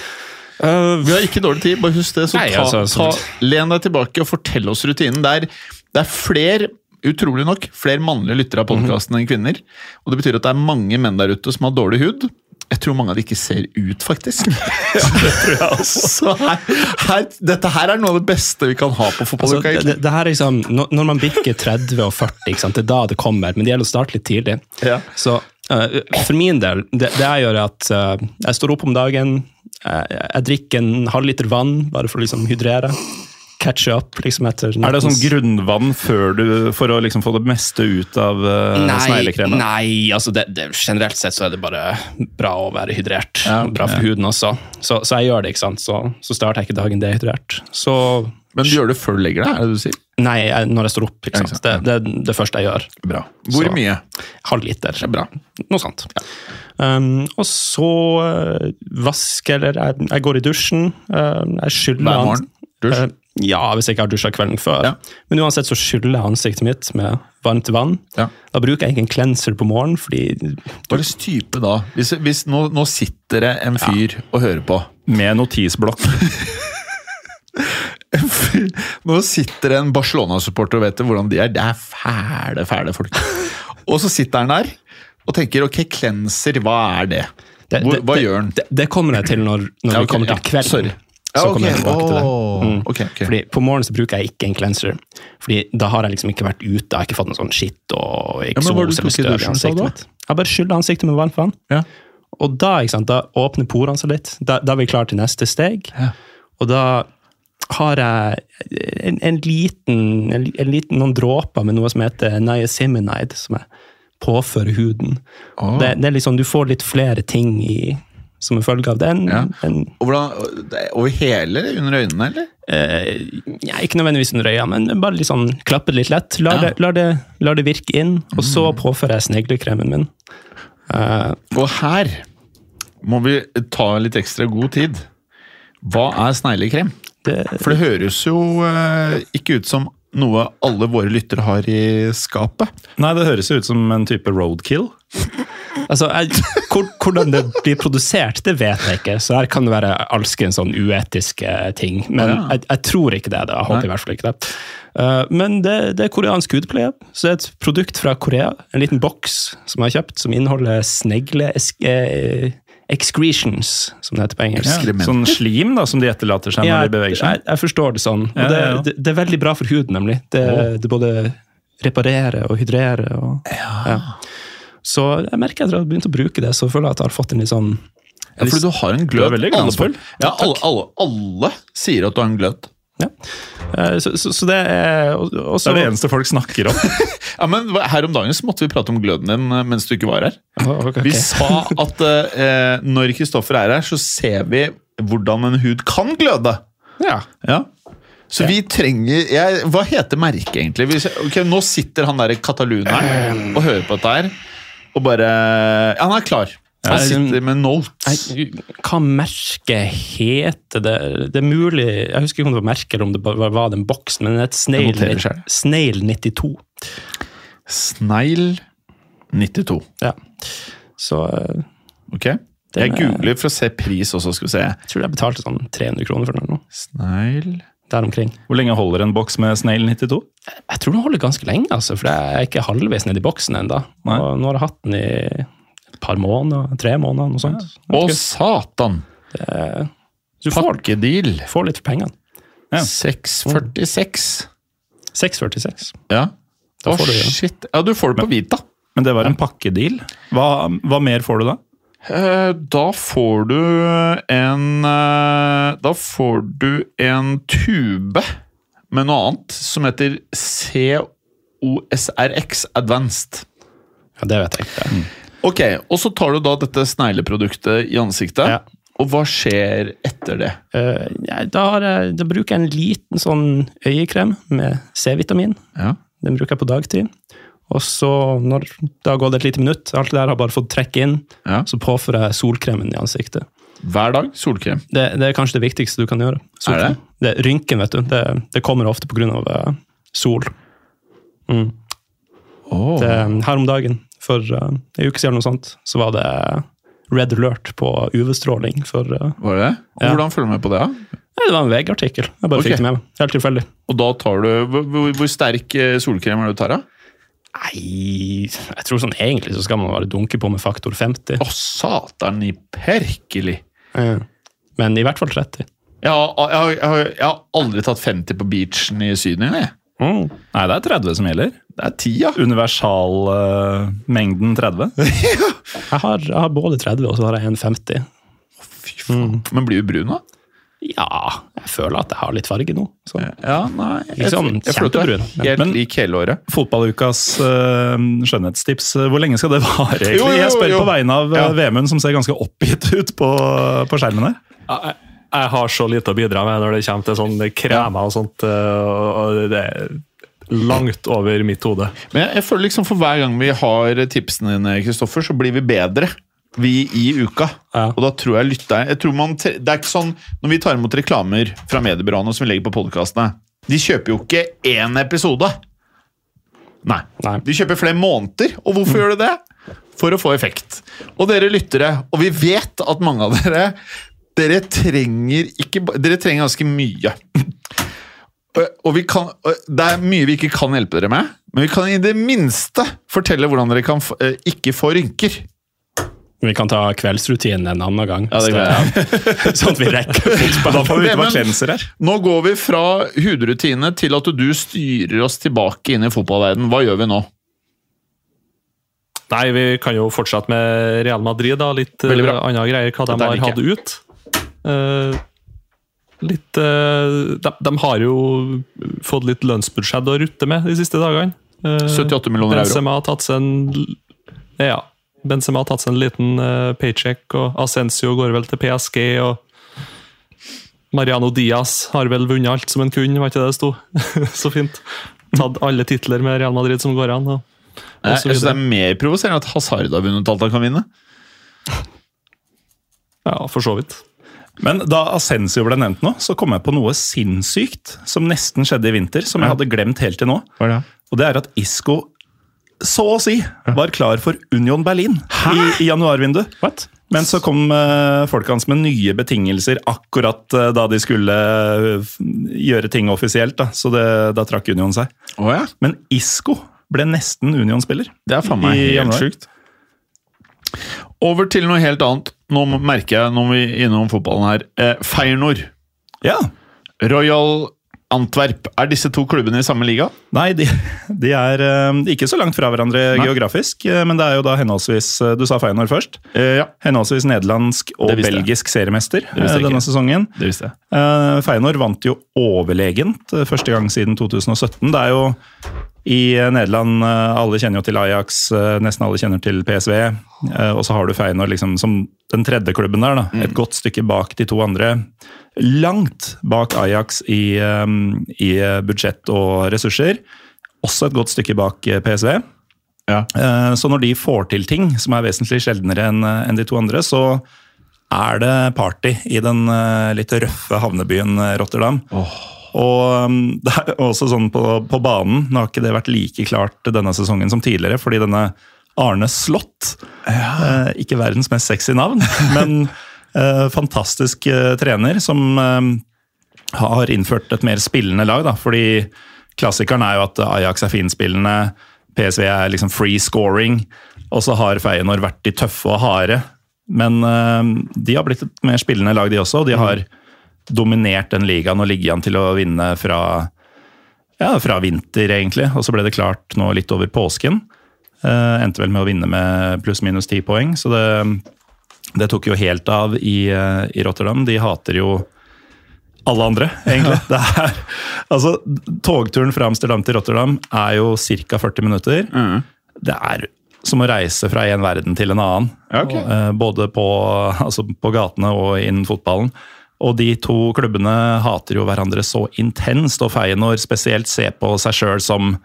Uh, Vi har ikke dårlig tid, bare husk det. Så Nei, ta, altså, ta, len deg tilbake og fortell oss rutinen. Det er, det er flere, utrolig nok, flere mannlige lyttere av podkasten enn kvinner. Og det betyr at det er mange menn der ute som har dårlig hud. Jeg tror mange av de ikke ser ut, faktisk. Ja, det Så her, her, dette her er noe av det beste vi kan ha på Altså, det, det her er liksom, når når man bikker 30 og 40, ikke sant? det er da det kommer, men det gjelder å starte litt tidlig. Ja. Så uh, for min del, det, det jeg gjør er at uh, jeg står opp om dagen, uh, jeg drikker en halv liter vann bare for å liksom hydrere. Catche up liksom etter Er det sånn grunnvann før du, for å liksom få det meste ut av uh, Nei, sneglekremen? nei altså det, det, generelt sett så er det bare bra å være hydrert. Ja. Bra for huden også. Så, så jeg gjør det, ikke sant. Så, så starter jeg ikke dagen dehydrert. Så Men du gjør det før du legger deg? er det du sier? Nei, jeg, når jeg står opp. Ikke sant? Det, sant, det er det første jeg gjør. Bra. Hvor Så- mye? Halv liter. Det er bra. Noe sånt. Um, og så uh, vaske, eller jeg, jeg går i dusjen. Uh, jeg skyller Hver morgen? Dusj? Uh, ja, hvis jeg ikke har dusja kvelden før. Ja. Men uansett så skyller jeg ansiktet mitt med varmt vann. Ja. Da bruker jeg ikke en cleanser på morgenen, fordi Hva slags type da? Hvis, hvis nå, nå sitter det en fyr og hører på. Med notisblokk. Nå sitter det en Barcelona-supporter og vet hvordan de er. Det er fæle, fæle folk. Og så sitter han der og tenker ok, cleanser, hva er det? det, det, hva det, gjør han? Det, det kommer jeg til når, når Ja, vi kommer til ja, kvelden. sorry. Ja, så kommer jeg tilbake til det. Mm. Okay, okay. Fordi På morgenen så bruker jeg ikke en cleanser. Fordi da har jeg liksom ikke vært ute. Jeg har ikke fått noe sånn skitt og Ja, eksos eller støv i ansiktet mitt. Jeg bare skyller ansiktet med varmt vann. Ja. Og da, sant, da åpner porene seg litt. Da, da er vi klare til neste steg. Ja. Og da har jeg en, en liten, en, en liten noen dråper med noe som heter niacinamide, som jeg påfører huden. Oh. Det, det er liksom, du får litt flere ting i, som en følge av den. Ja. En, Og hvordan, er over hele under øynene, eller? eh, ja, ikke nødvendigvis under øya, men bare litt sånn klappe litt lett. La, Ja. det, la, det, la det virke inn, og så påfører jeg sneglekremen min. Eh, Og her må vi ta litt ekstra god tid. Hva er sneglekrem? For det høres jo eh, ikke ut som noe alle våre lyttere har i skapet. Nei, det høres jo ut som en type roadkill. Altså, jeg, hvor, Hvordan det blir produsert, det vet jeg ikke. Så her kan det være alskens sånn uetiske ting. Men Ja. jeg, jeg tror ikke det. Da. Jeg håper i hvert fall ikke det. Uh, men det, det er koreansk hudpleie. Så det er et produkt fra Korea. En liten boks som jeg har kjøpt, som inneholder snegle... Eh, excretions, som det heter på engelsk. Ja, Sånn slim da, som de etterlater seg når de beveger seg. Jeg, jeg forstår det sånn. Og det, ja, ja. det, det er veldig bra for huden, nemlig. Det, det både reparerer og hydrerer. Og, ja. Så jeg merker etter at jeg har begynt å bruke det, så føler jeg at jeg har fått en litt sånn Ja, fordi du har en glød. veldig Alle- Ja, alle, alle, alle sier at du har en glød. ja. Eh, Så, så, så det er også, Det er det eneste folk snakker om. Ja, men Her om dagen så måtte vi prate om gløden din eh, mens du ikke var her. Oh, okay, okay. Vi sa at eh, når Kristoffer er her, så ser vi hvordan en hud kan gløde. Ja. Ja. Så vi trenger jeg, Hva heter merket, egentlig? Vi, ok, nå sitter han der kataluneren og hører på dette her, og bare ja, Han er klar. Han sitter med notes. Hva merket heter det? Det er mulig Jeg husker ikke om det var merket eller om det var den boksen, men det noterer selv. Snail 92. Snail 92. Ja. Så eh, Ok? Jeg er- googler for å se pris også, skal vi se. jeg tror jeg betalte sånn 300 kroner for den. Snail noe. Snegl Der omkring. Hvor lenge holder en boks med Snail 92? Jeg tror den holder ganske lenge, altså, for jeg er ikke halvveis nedi boksen ennå. Nå har jeg hatt den i et par måneder, tre måneder, noe sånt. Å, satan! Du får, Pakkedeal. får litt for pengene. Ja. 646. 646. Ja. Å, får du det. shit. Ja, du får det på Vita. Men det var en pakkedeal. Hva, hva mer får du da? Eh, Da får du en eh, Da får du en tube med noe annet som heter COSRX Advanced. Ja, det vet jeg ikke. Ok, Og så tar du da dette snegleproduktet i ansiktet. Ja. Og hva skjer etter det? Eh, da, jeg, da bruker jeg en liten sånn øyekrem med C-vitamin. Ja. Den bruker jeg på dagtid. Og så, når det har gått et lite minutt, alt det der har bare fått trekke inn, Ja. så påfører jeg solkremen i ansiktet. Hver dag solkrem. Det, det er kanskje det viktigste du kan gjøre. Solkrem. det? er rynken, vet du. Det, det kommer ofte pga. Uh, sol. Mm. Oh. Det, her om dagen, for uh, en uke siden, eller noe sånt, så var det red alert på UV-stråling. for... Uh, Var det det? Og Ja. Hvordan følger du med på det? da? det var en VG-artikkel. Jeg bare okay. fikk det med meg. Helt tilfeldig. Og da tar du Hvor, hvor, sterk eh, solkrem er det du tar av? Nei, jeg tror sånn egentlig så skal man bare dunke på med faktor 50. Å, satan i perkelig! Ja. Men i hvert fall 30. Jeg har, jeg, har, jeg, har, jeg har aldri tatt 50 på beachen i Syden. Jeg. Mm. Nei, det er 30 som gjelder. Det er 10, ja. Universalmengden 30. Jeg, har, jeg har både 30 og så har jeg en 50. Fy faen. Men blir du brun, da? Ja, jeg føler at jeg har litt farge nå. Så. Ja, nei. Ikke sånn jeg jeg, Helt men- lik hele året. Fotballukas uh, skjønnhetstips. Hvor lenge skal det vare? egentlig? Jo, jo, Jeg spør jo. på vegne av eh, Ja. Vemund, som ser ganske oppgitt ut på, på skjermen her. Jeg, jeg har så lite å bidra med når det kommer til sånne kremer og sånt. og Det er langt over mitt hode. Men jeg, jeg føler liksom for hver gang vi har tipsene dine, Kristoffer, så blir vi bedre. Vi i uka. Ja. Og da tror jeg lytteren jeg tror man, Det er ikke sånn når vi tar imot reklamer fra mediebyråene som vi legger på podkastene. De kjøper jo ikke én episode. Nei. Nei. De kjøper flere måneder. Og hvorfor gjør de det? For å få effekt. Og dere lyttere, og vi vet at mange av dere dere trenger, ikke, dere trenger ganske mye. Og- Og vi kan, det er mye vi ikke kan hjelpe dere med, men vi kan i det minste fortelle hvordan dere kan eh, ikke få rynker. Vi kan ta kveldsrutinen en annen gang. Ja, det Så- sånn at vi rekker fotball. Da får vi vite hva cleanser er. Nå går vi fra hudrutine til at du styrer oss tilbake inn i fotballverden. Hva gjør vi nå? Nei, vi kan jo fortsette med Real Madrid, da. Litt uh, andre greier, hva de har hatt ut. Uh, litt uh, de, de har jo fått litt lønnsbudsjett å rutte med de siste dagene. Uh, 78 millioner euro. Benzema har tatt seg en Ja. Benzema har tatt seg en liten eh, paycheck, og Ascencio går vel til PSG. og Mariano Diaz har vel vunnet alt som en kunne, var ikke det det sto? Så fint. Tatt alle titler med Real Madrid som går an. Og, og Jeg så synes det er mer provoserende at Hazard har vunnet alt han kan vinne. Ja, for så vidt. Men da Ascencio ble nevnt nå, så kom jeg på noe sinnssykt som nesten skjedde i vinter, som jeg hadde glemt helt til nå. Og det er at Isco så å si var klar for Union Berlin i, i januarvinduet. Men så kom uh, folka hans med nye betingelser akkurat uh, da de skulle uh, gjøre ting offisielt. Da. Så det, da trakk Union seg. Oh, ja. Men Isco ble nesten Union-spiller. Det er faen meg helt sjukt. Over til noe helt annet. Nå merker jeg, når vi er innom fotballen her eh, Feyenoord, Ja. Royal Antwerp. Er disse to klubbene i samme liga? Nei, de, de er uh, ikke så langt fra hverandre Nei. geografisk, Uh, men det er jo da henholdsvis uh, Du sa Feyenoord først. Ja, Henholdsvis nederlandsk og Det jeg. belgisk seriemester denne sesongen. det visste jeg. Feyenoord vant jo overlegent første gang siden 2017. Det er jo i Nederland Alle kjenner jo til Ajax, nesten alle kjenner til PSV. Og så har du Feyenoord liksom som den tredje klubben der. da, Et godt stykke bak de to andre. Langt bak Ajax i, eh, i eh, budsjett og ressurser. Også et godt stykke bak eh, PSV. Ja. Eh, Så når de får til ting som er vesentlig sjeldnere enn de to andre, så er det party i den litt røffe havnebyen Rotterdam. Rotterdam. Og um, det er også sånn på, på banen, nå har ikke det vært like klart denne sesongen som tidligere, fordi denne Arne Slott, eh, ikke verdens mest sexy navn, men fantastisk eh, trener som eh, har innført et mer spillende lag. Da, fordi klassikeren er jo at Ajax er finspillende, PSV er liksom free scoring, og så har Feyenoord vært de tøffe og harde. Men eh, de har blitt et mer spillende lag, de også. og De har dominert den ligaen og ligget an til å vinne fra, ja, fra vinter, egentlig. Og så ble det klart nå litt over påsken. Uh, endte vel med å vinne med pluss-minus ti poeng, så det, det tok jo helt av i, eh, i Rotterdam. De hater jo alle andre, egentlig. Det er, altså, togturen fra Amsterdam til Rotterdam er jo ca. 40 minutter. Det er som å reise fra en verden til en annen. Ja, ok. Eh, Både på, altså på gatene og innen fotballen. Og de to klubbene hater jo hverandre så intenst, og Feyenoord spesielt ser på seg sjøl som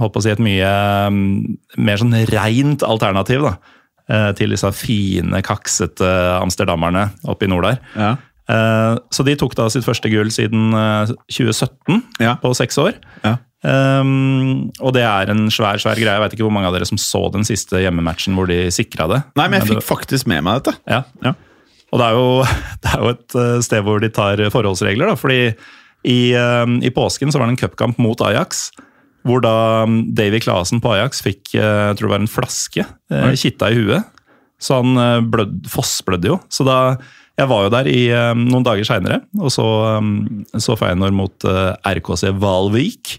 håper å si et mye mm, mer sånn rent alternativ da, til disse fine, kaksete amsterdammerne oppe i nord der. Ja. Eh, Så de tok da sitt første gull siden eh, 2017, Ja. på seks år. Ja. Um, og det er en svær svær greie. Jeg vet ikke hvor mange av dere som så den siste hjemmematchen hvor de sikra det. Nei, men jeg fikk faktisk med meg dette. ja. Ja. Og det er, jo, det er jo et eh, sted hvor de tar forholdsregler. Da, fordi i, um, i påsken så var det en cupkamp mot Ajax. Hvor da mm, Davy Claesen på Ajax fikk eh, jeg tror det var en flaske eh, kitta i huet. Så han eh, blød, fossblødde jo. Så da Jeg var jo der i eh, noen dager seinere og så, mm, så Feyenoord mot RKC Valvik.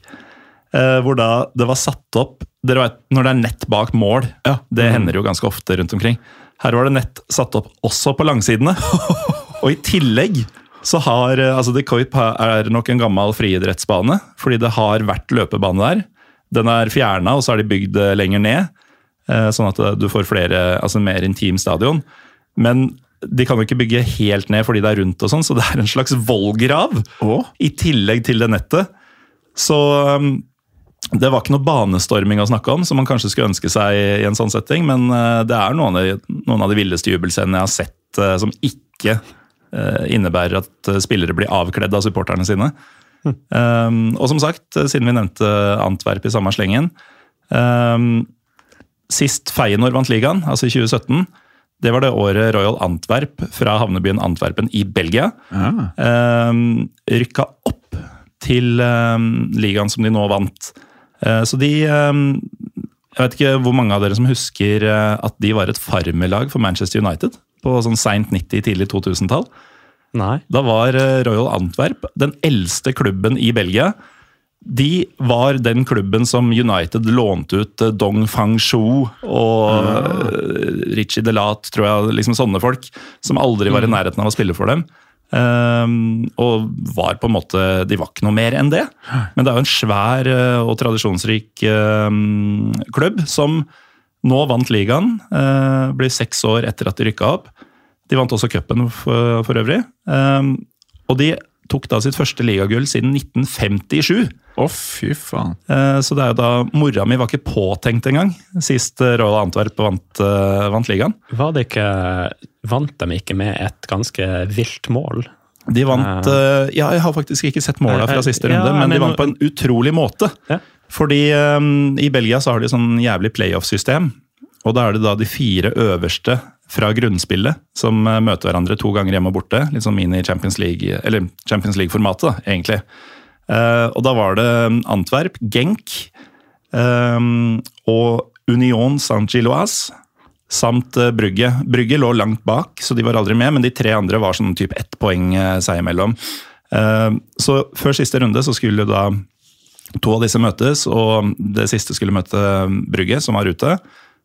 Hvor da det var satt opp dere vet, Når det er nett bak mål, det hender jo ganske ofte rundt omkring. Her var det nett satt opp også på langsidene. Og i tillegg så har eh, altså The Coip er nok en gammel friidrettsbane, fordi det har vært løpebane der. Den er fjerna, og så har de bygd det lenger ned. eh, Sånn at du får flere, altså en mer intim stadion. Men de kan jo ikke bygge helt ned fordi det er rundt, og sånn, så det er en slags vollgrav i tillegg til det nettet. Så det var ikke noe banestorming å snakke om, som man kanskje skulle ønske seg i, en sånn setting, men eh, det er noen av de, noen av de villeste jubelscenene jeg har sett eh, som ikke eh, innebærer at eh, spillere blir avkledd av supporterne sine. Um, og som sagt, eh, siden vi nevnte Antwerp i samme slengen um, Sist Feyenoord vant ligaen, altså i 2017, det var det året Royal Antwerp fra havnebyen Antwerpen i Belgia ah. um, rykka opp til ligaen som de nå vant. Uh, så de Jeg vet ikke hvor mange av dere som husker eh, at de var et farmerlag for Manchester United på sånn seint 90-, tidlig 2000-tall. Nei. Da var eh, Royal Antwerp den eldste klubben i Belgia. De var den klubben som United lånte ut eh, Dong Fang-shu og ja. Richie Delat, tror jeg. liksom Sånne folk som aldri var i nærheten av å spille for dem. Um, og var på en måte De var ikke noe mer enn det. Men det er jo en svær eh, og tradisjonsrik um, klubb som nå vant ligaen. Uh, blir seks år etter at de rykka opp. De vant også cupen for, for øvrig. Ehm, og de tok da sitt første ligagull siden 1957. Å, fy faen. Eh, Så det er jo da Mora mi var ikke påtenkt engang, sist eh, Royal Antwerp vant, eh, vant ligaen. Var det ikke Vant de ikke med et ganske vilt mål? De vant eh, Ja, jeg har faktisk ikke sett måla fra siste Ja, runde, men de vant på en utrolig måte. Ja. Fordi um, i Belgia så har de sånn jævlig playoff-system. Og da er det da de fire øverste fra grunnspillet som eh, møter hverandre to ganger hjemme og borte. Litt sånn mini-Champions League, eller Champions League-formatet, da, egentlig. Uh, og da var det Antwerp, Genk um, og Union Saint-Gilloise samt eh, Brygge. Brygge lå langt bak, så de var aldri med, men de tre andre var sånn typ ett poeng seg imellom. Så før siste runde så skulle da to av disse møtes, og det siste skulle møte Brygge, som var ute.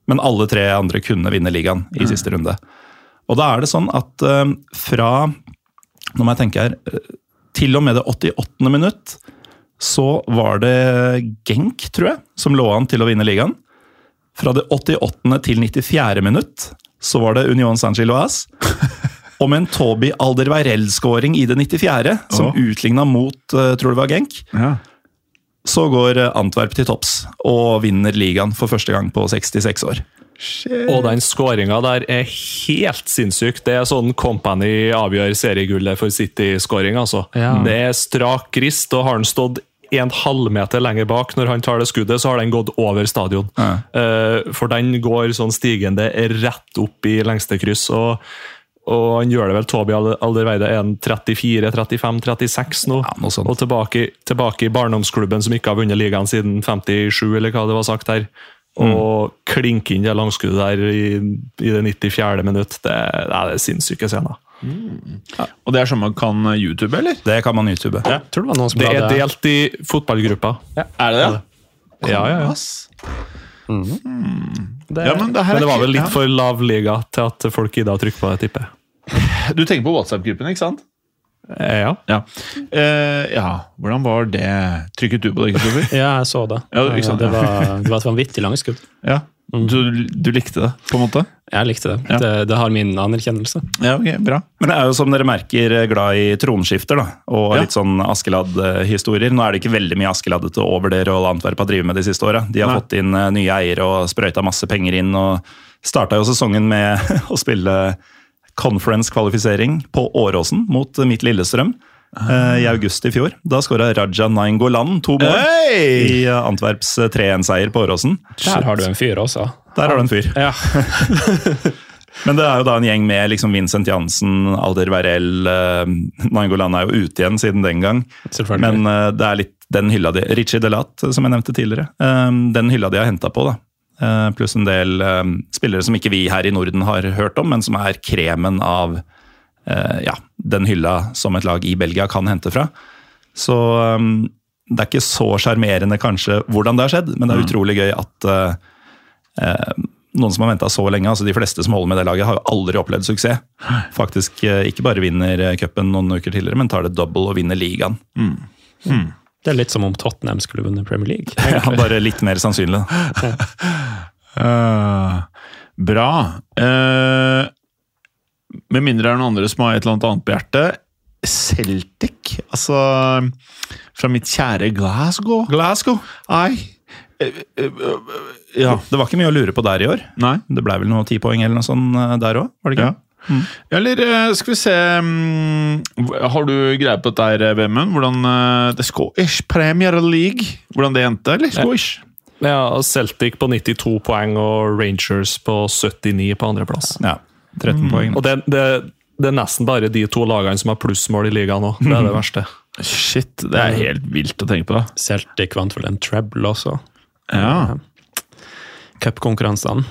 Men alle tre andre kunne vinne ligaen i siste runde. Og da er det sånn at eh, fra Nå må jeg tenke her. eh, Til og med det 88. minutt så var det Genk, tror jeg, som lå an til å vinne ligaen. Fra det 88. til 94. minutt så var det Union Saint-Gilloise. Og med en Toby Alderweireld-skåring i det 94., som oh. utligna mot eh, tror det var Genk, Ja. Så går eh, Antwerp til topps og vinner ligaen for første gang på 66 år. Shit. Og den skåringa der er helt sinnssyk. Det er sånn Company avgjør seriegullet for City-skåring. altså. Ja. Det er strak rist, og har han stått en halvmeter lenger bak når han tar det skuddet, så har den gått over stadion. Ja. Eh, for den går sånn stigende rett opp i lengste kryss. og og han gjør det vel, Toby Alderweide er han 34-35-36 nå. Ja, noe sånt. Og tilbake, tilbake i barndomsklubben som ikke har vunnet ligaen siden 57, eller hva det var sagt her. Og klinke inn det langskuddet der i, i det 94. minutt. Det, det er sinnssyke scener. Og det er sånn man kan YouTube, eller? Det kan man YouTube. Ja. tror det var noen som Det er delt i fotballgrupper. Er det det? Ja, ja, ja. Ass. det, Ja, men det her Men det var vel litt for lav liga til at folk gidda å trykke på det, tipper jeg. Du tenker på WhatsApp-gruppen, ikke sant? Eh, Ja. Ja. Eh, ja. Hvordan var det? Trykket du på det, Kristoffer? Ja, jeg så det. Ja, ikke sant, det, var, det var et vanvittig langskudd. Ja. Du, du likte det, på en måte? Jeg likte det. Ja. det. Det har min anerkjennelse. Ja, ok, bra. Men det er jo som dere merker glad i tronskifter da, og Ja. litt sånn Askeladd-historier. Nå er det ikke veldig mye Askeladdete over det Royal Antwerp har drevet med de siste åra. De har Nei. fått inn eh, nye eiere og sprøyta masse penger inn. og Starta jo sesongen med å spille conference-kvalifisering på Åråsen mot mitt Lillestrøm eh, i august i fjor. Da skåra Raja Nainggolan to mål Hey! i eh, Antwerps 3-1-seier på Åråsen. Der har du en fyr også. Der har du en fyr. Ja. Men det er jo da en gjeng med liksom Vincent Jansen, Alder Verrell uh, Nangolan er jo ute igjen siden den gang. Selvfølgelig. Men uh, det er litt den hylla de Richie Delat, som jeg nevnte tidligere. eh, den hylla de har henta på, da. Uh, pluss en del eh, spillere som ikke vi her i Norden har hørt om, men som er kremen av eh, ja, den hylla som et lag i Belgia kan hente fra. Så eh, det er ikke så sjarmerende kanskje hvordan det har skjedd, men det er utrolig gøy at eh, eh, noen som har venta så lenge, altså de fleste som holder med det laget, har jo aldri opplevd suksess. Faktisk eh, ikke bare vinner eh, cupen noen uker tidligere, men tar det double og vinner ligaen. Det er litt som om Tottenham skulle vunnet Premier League. Ja, bare litt mer sannsynlig. Eh, bra. Eh, med mindre det er noen andre som har et eller annet annet på hjertet. Celtic. Altså Fra mitt kjære Glasgow. Glasgow. Nei. Eh, eh, eh, Ja. Det var ikke mye å lure på der i år. Nei. Det ble vel noe ti poeng eller noe sånt eh, der òg? Var det ikke? Ja. Eller eh, skal vi se mm, Har du greie på dette, her, Vemund? Hvordan det Scottish Premier League Hvordan det endte? Eller Scottish? Ja, Celtic på 92 poeng og Rangers på 79 på andreplass. Ja. 13 poeng. Og det, det, det er nesten bare de to lagene som har plussmål i ligaen nå. Det er det verste. Shit, det er helt vilt å tenke på. Celtic vant vel en treble også. Ja. Cupkonkurransene.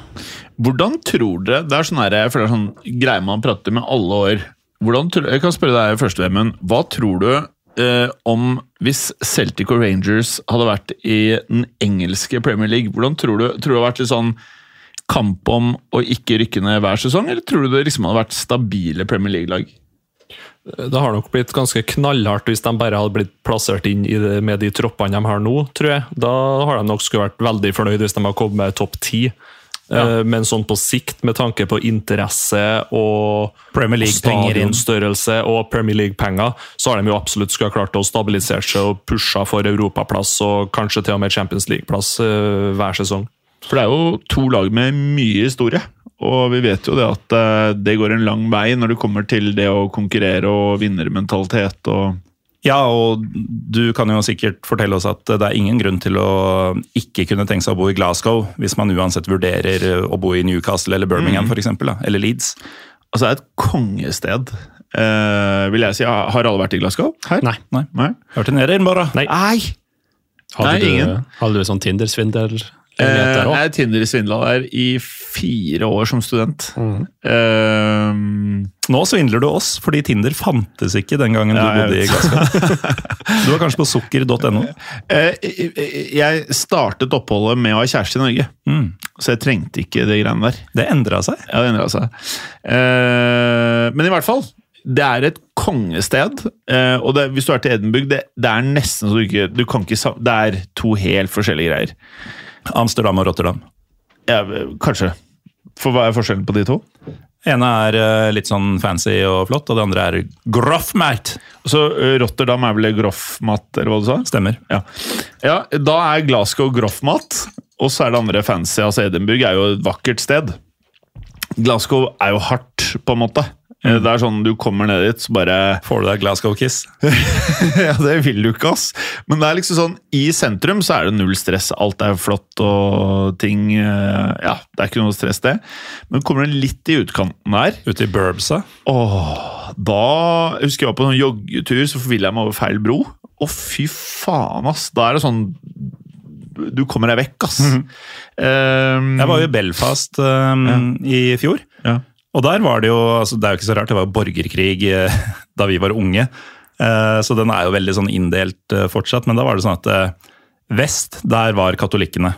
Hvordan tror dere Det er sånn her, jeg føler det er sånn greie man prater med alle år. Hvordan, jeg kan spørre deg først, Vemund. Hva tror du eh, om hvis Celtic og Rangers hadde vært i den engelske Premier League? Hvordan tror du, tror du det hadde vært litt sånn kamp om å ikke rykke ned hver sesong, eller tror du det liksom hadde vært stabile Premier League-lag? Det har nok blitt ganske knallhardt hvis de bare hadde blitt plassert inn i det, med de troppene de har nå, tror jeg. Da har de nok skulle vært veldig fornøyd hvis de har kommet med topp ti. Eh, Men sånn på sikt, med tanke på interesse og Premier stadionstørrelse og Premier League-penger, så har de jo absolutt skulle ha klart å stabilisere seg og pusha for europaplass og kanskje til og med Champions League-plass eh, hver sesong. For det er jo to lag med mye historie. Og vi vet jo det at eh, det går en lang vei når det kommer til det å konkurrere og vinnermentalitet og Ja, og du kan jo sikkert fortelle oss at det er ingen grunn til å ikke kunne tenke seg å bo i Glasgow, hvis man uansett vurderer å bo i Newcastle eller Birmingham for eksempel, eller Leeds. Altså, det er et kongested. eh, vil jeg si. Har alle vært i Glasgow? Her? Nei. Nei. Nei. Hørte ned i den, bare. Nei. Nei. Hadde, Nei, du, ingen. hadde du sånn Tinder-svindel? Eh, jeg er Tinder-svindla der i fire år som student. Eh, Nå svindler du oss, fordi Tinder fantes ikke den gangen Ja, du bodde i Glasgow. du var kanskje på sukker.no. Uh, jeg startet oppholdet med å ha kjæreste i Norge, Mm. så jeg trengte ikke det greiene der. Det endra seg. Ja, det endra seg. Uh, men i hvert fall. Det er et kongested. eh, og det, hvis du er til Edinburgh, det, det er nesten så du ikke, du kan ikke Det er to helt forskjellige greier. Amsterdam og Rotterdam. Ja, kanskje. For hva er forskjellen på de to? ene er eh, litt sånn fancy og flott, og det andre er groffmat. Så eh, Rotterdam er vel groffmat, eller hva du sa? Stemmer. Ja. ja, da er Glasgow groffmat, og så er det andre fancy. Altså Edinburgh er jo et vakkert sted. Glasgow er jo hardt, på en måte. Eh, Det er sånn du kommer ned dit, så bare Får du deg Glasgow-kiss? Ja, det vil du ikke, ass. Men det er liksom sånn, i sentrum så er det null stress. Alt er flott og ting eh, Ja, det er ikke noe stress, det. Men kommer du litt i utkanten der Ute i Burbsa? Åh, da husker jeg var på en joggetur, så forvilla jeg meg over feil bro. Å, fy faen, ass! Da er det sånn Du kommer deg vekk, ass. um, Jeg var jo i Belfast eh, i fjor. Og der var det jo altså Det er jo ikke så rart, det var jo borgerkrig eh, da vi var unge. Eh, Så den er jo veldig sånn inndelt eh, fortsatt. Men da var det sånn at vest, der var katolikkene.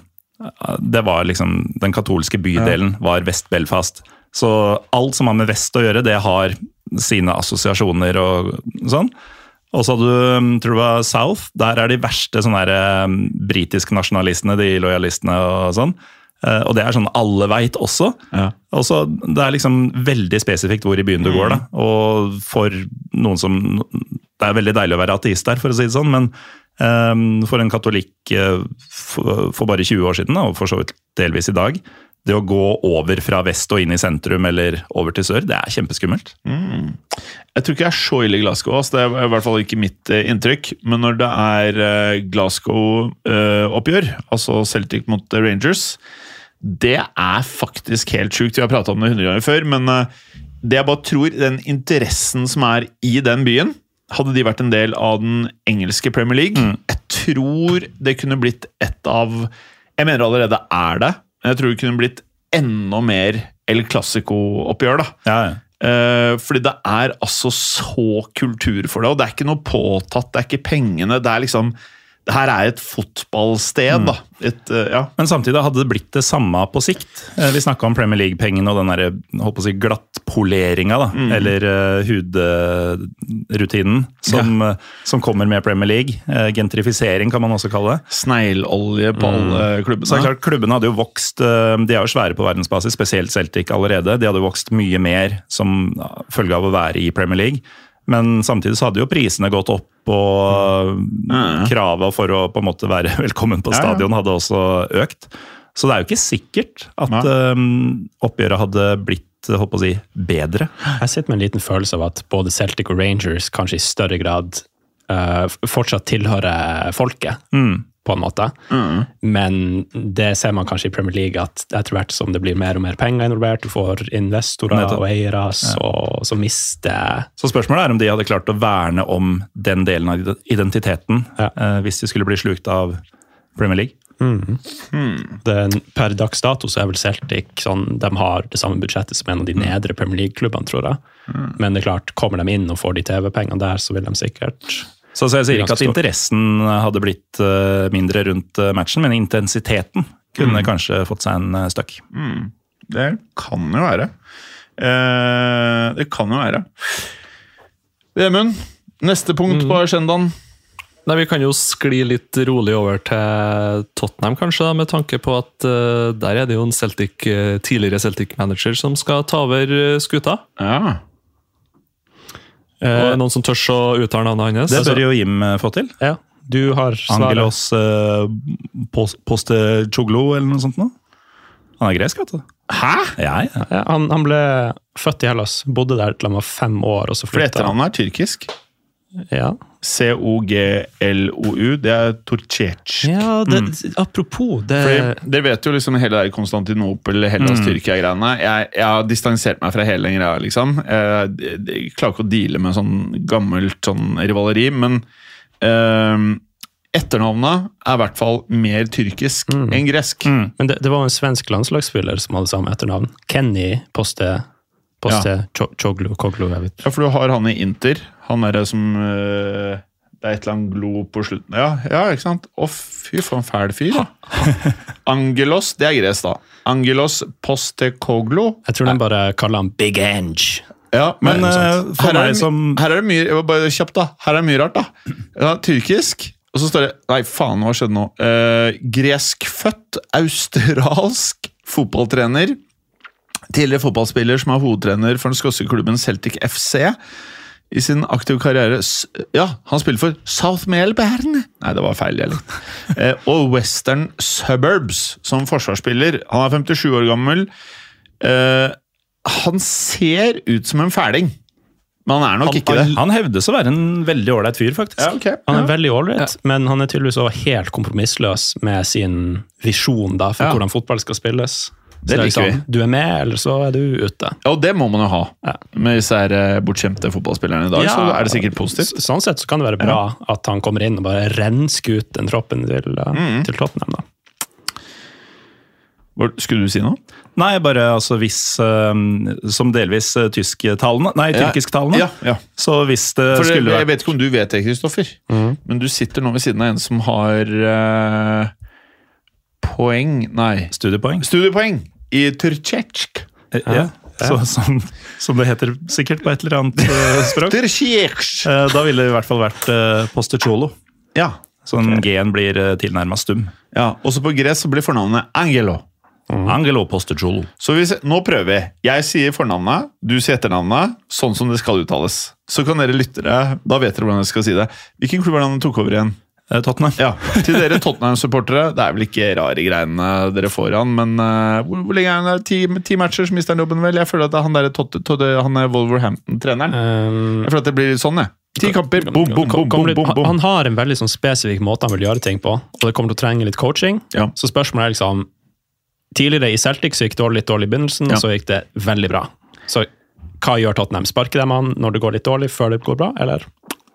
Det var liksom Den katolske bydelen var Vest-Belfast. Så alt som har med vest å gjøre, det har sine assosiasjoner og sånn. Og så hadde du, mm, tror var South. Der er de verste sånne britiske nasjonalistene, de lojalistene og sånn. Eh, Og det er sånn alle veit også. Ja. Og så Det er liksom veldig spesifikt hvor i byen du går. da, Og for noen som Det er veldig deilig å være ateist der, for å si det sånn, men um, for en katolikk eh, for, for bare 20 år siden, da, og for så vidt delvis i dag Det å gå over fra vest og inn i sentrum eller over til sør, det er kjempeskummelt. Jeg tror ikke jeg er så ille i Glasgow. Altså Det er i hvert fall ikke mitt eh, inntrykk. Men når det er Glasgow-oppgjør, altså Celtic mot Rangers, det er faktisk helt sjukt. Vi har prata om det 100 ganger før, men eh, det jeg bare tror, den interessen som er i den byen Hadde de vært en del av den engelske Premier League, jeg tror det kunne blitt et av Jeg mener allerede er det, men jeg tror det kunne blitt enda mer El Clásico-oppgjør. da. Ja, ja. Eh, fordi det er altså så kultur for det, og det er ikke noe påtatt, det er ikke pengene. Det er liksom Det her er et fotballsted, da. Et, eh, ja. Men samtidig hadde det blitt det samme på sikt. Eh, Vi snakka om Premier League-pengene og den der, si, glattpoleringa, da, eller uh, hudrutinen, som, eh, som kommer med Premier League. Gentrifisering kan man også kalle det. Sneglolje på alle Så det er klart, Klubbene hadde jo vokst, de er jo svære på verdensbasis, spesielt Celtic allerede. De hadde vokst mye mer som ja, følge av å være i Premier League. Men samtidig så hadde jo prisene gått opp, og Ja. kravet for å på en måte være velkommen på stadion hadde også økt. Så det er jo ikke sikkert at um, oppgjøret hadde blitt håper på å si, bedre. Jeg sitter med en liten følelse av at både Celtic og Rangers kanskje i større grad uh, fortsatt tilhører folket, Mm. På en måte. Men det ser man kanskje i Premier League, at etter hvert som det blir mer og mer penger involvert, du får investorer Nettopp. og eiere, så, så mister Så spørsmålet er om de hadde klart å verne om den delen av identiteten Ja. eh, hvis de skulle bli slukt av Premier League. det, Per dags dato så er vel Celtic sånn, de har det samme budsjettet som en av de nedre Premier League-klubbene, tror jeg. Men det er klart, kommer de inn og får de TV-pengene der, så vil de sikkert Så, så jeg sier ikke at interessen hadde blitt eh, mindre rundt eh, matchen, men intensiteten kunne Mm. kanskje fått seg en uh, støkk. Det kan jo være. Eh, det kan jo være. Vemund, neste punkt på agendaen. Nei, Vi kan jo skli litt rolig over til Tottenham, kanskje, da, med tanke på at uh, der er det jo en Celtic, eh, tidligere Celtic-manager som skal ta over eh, skuta. Ja. Er noen som tør å uttale navnet hans? Det bør jo Jim eh, få til. Ja, du har svaret. Angelos Poste Postecoglu eller noe sånt noe. Han er gresk, vet du. Hæ? Ja, ja. Han, han ble født i Hellas, bodde der til han var fem år, og så flytta han. etternavnet er tyrkisk. Ja, C-O-G-L-O-U. Det er Torcec. ja det, apropos det Fordi Dere vet jo liksom hele der Konstantinopel, Hellas, Tyrkia-greiene. Jeg, jeg har distansert meg fra hele den greia, liksom. Jeg, jeg, jeg klarer ikke å deale med sånn gammelt sånn rivaleri, men ehm, etternavnet er i hvert fall mer tyrkisk enn gresk. Men det, det var en svensk landslagsspiller som hadde samme etternavn. Kenny Poste Poste Cho- Choglu, Koglu, jeg vet Ja, for du har han i Inter. Han derre som øh, Det er et eller annet glo på slutten. Ja, ja ikke sant? Å, fy for en fæl fyr. Angelos, det er gress, da. Angelos poste koglo Jeg tror de bare kaller han Big Ange. Ja, men, Men, eh, her, er det, som- her er det mye var Bare kjapt, da. Her er det mye rart, da. Ja, tyrkisk. Og så står det Nei, faen, hva skjedde nå? Uh, greskfødt, australsk fotballtrener. Tidligere fotballspiller som er hovedtrener for den skotske klubben Celtic FC. I sin aktive karriere Ja, han spiller for South Melbourne! Nei, det var feil. Eller. Eh, og Western Suburbs som forsvarsspiller. Han er 57 år gammel. Eh, han ser ut som en fæling, men han er nok ikke det. Han hevdes å være en veldig ålreit fyr, faktisk. Ja, okay. Han er veldig ålreit, men han er tydeligvis også helt kompromissløs med sin visjon da, for Ja. hvordan fotball skal spilles. Det Så er liker vi. Du er med, eller så er du ute. Ja, og det må man jo ha. Ja. Med disse her eh, bortskjemte fotballspillerne i dag, så er det sikkert positivt. Sånn sett så kan det være bra at han kommer inn og bare rensker ut den troppen til, uh, Mm. til Tottenham. da. Skulle du si noe? Nei, bare altså hvis eh, Som delvis uh, tysktalende Nei, tyrkisktalende. Ja, ja. Så hvis det For skulle vært jeg vet ikke om du vet det, Kristoffer, men du sitter nå ved siden av en som har eh, poeng Nei, studiepoeng studiepoeng i Turcetsk. Ja. Ja, Så, som, som det heter sikkert på et eller annet eh, språk. Eh, da ville det i hvert fall vært uh, Postecolo. Ja. Sånn okay. G-en blir uh, tilnærma stum. ja. Også på gress blir fornavnet Angelo. Angelo Posterciolo. Så hvis, nå prøver vi. Jeg sier fornavnet, du sier etternavnet, sånn som det skal uttales. Så kan dere lyttere, da vet dere hvordan dere skal si det. Hvilken klubb er det han tok over igjen? Eh, Tottenham. Ja, Til dere Tottenham-supportere, det er vel ikke rare greiene dere får han, men uh, hvor, hvor lenge er han der? Ti, ti matcher, så mister han jobben, vel? Jeg føler at det er han der Totte, Totte, han er Wolverhampton-treneren. Um, Jeg føler at det blir litt sånn, jeg. Ti kamper, bom, bom, bom, bom, bom, bom. Han har en veldig sånn spesifikk måte han vil gjøre ting på, og det kommer til å trenge litt coaching. Ja. Så spørsmålet er liksom Tidligere i Celtic så gikk det litt dårlig i begynnelsen, Ja. og så gikk det veldig bra. Så hva gjør Tottenham? Sparker de han når det går litt dårlig, før det går bra, eller?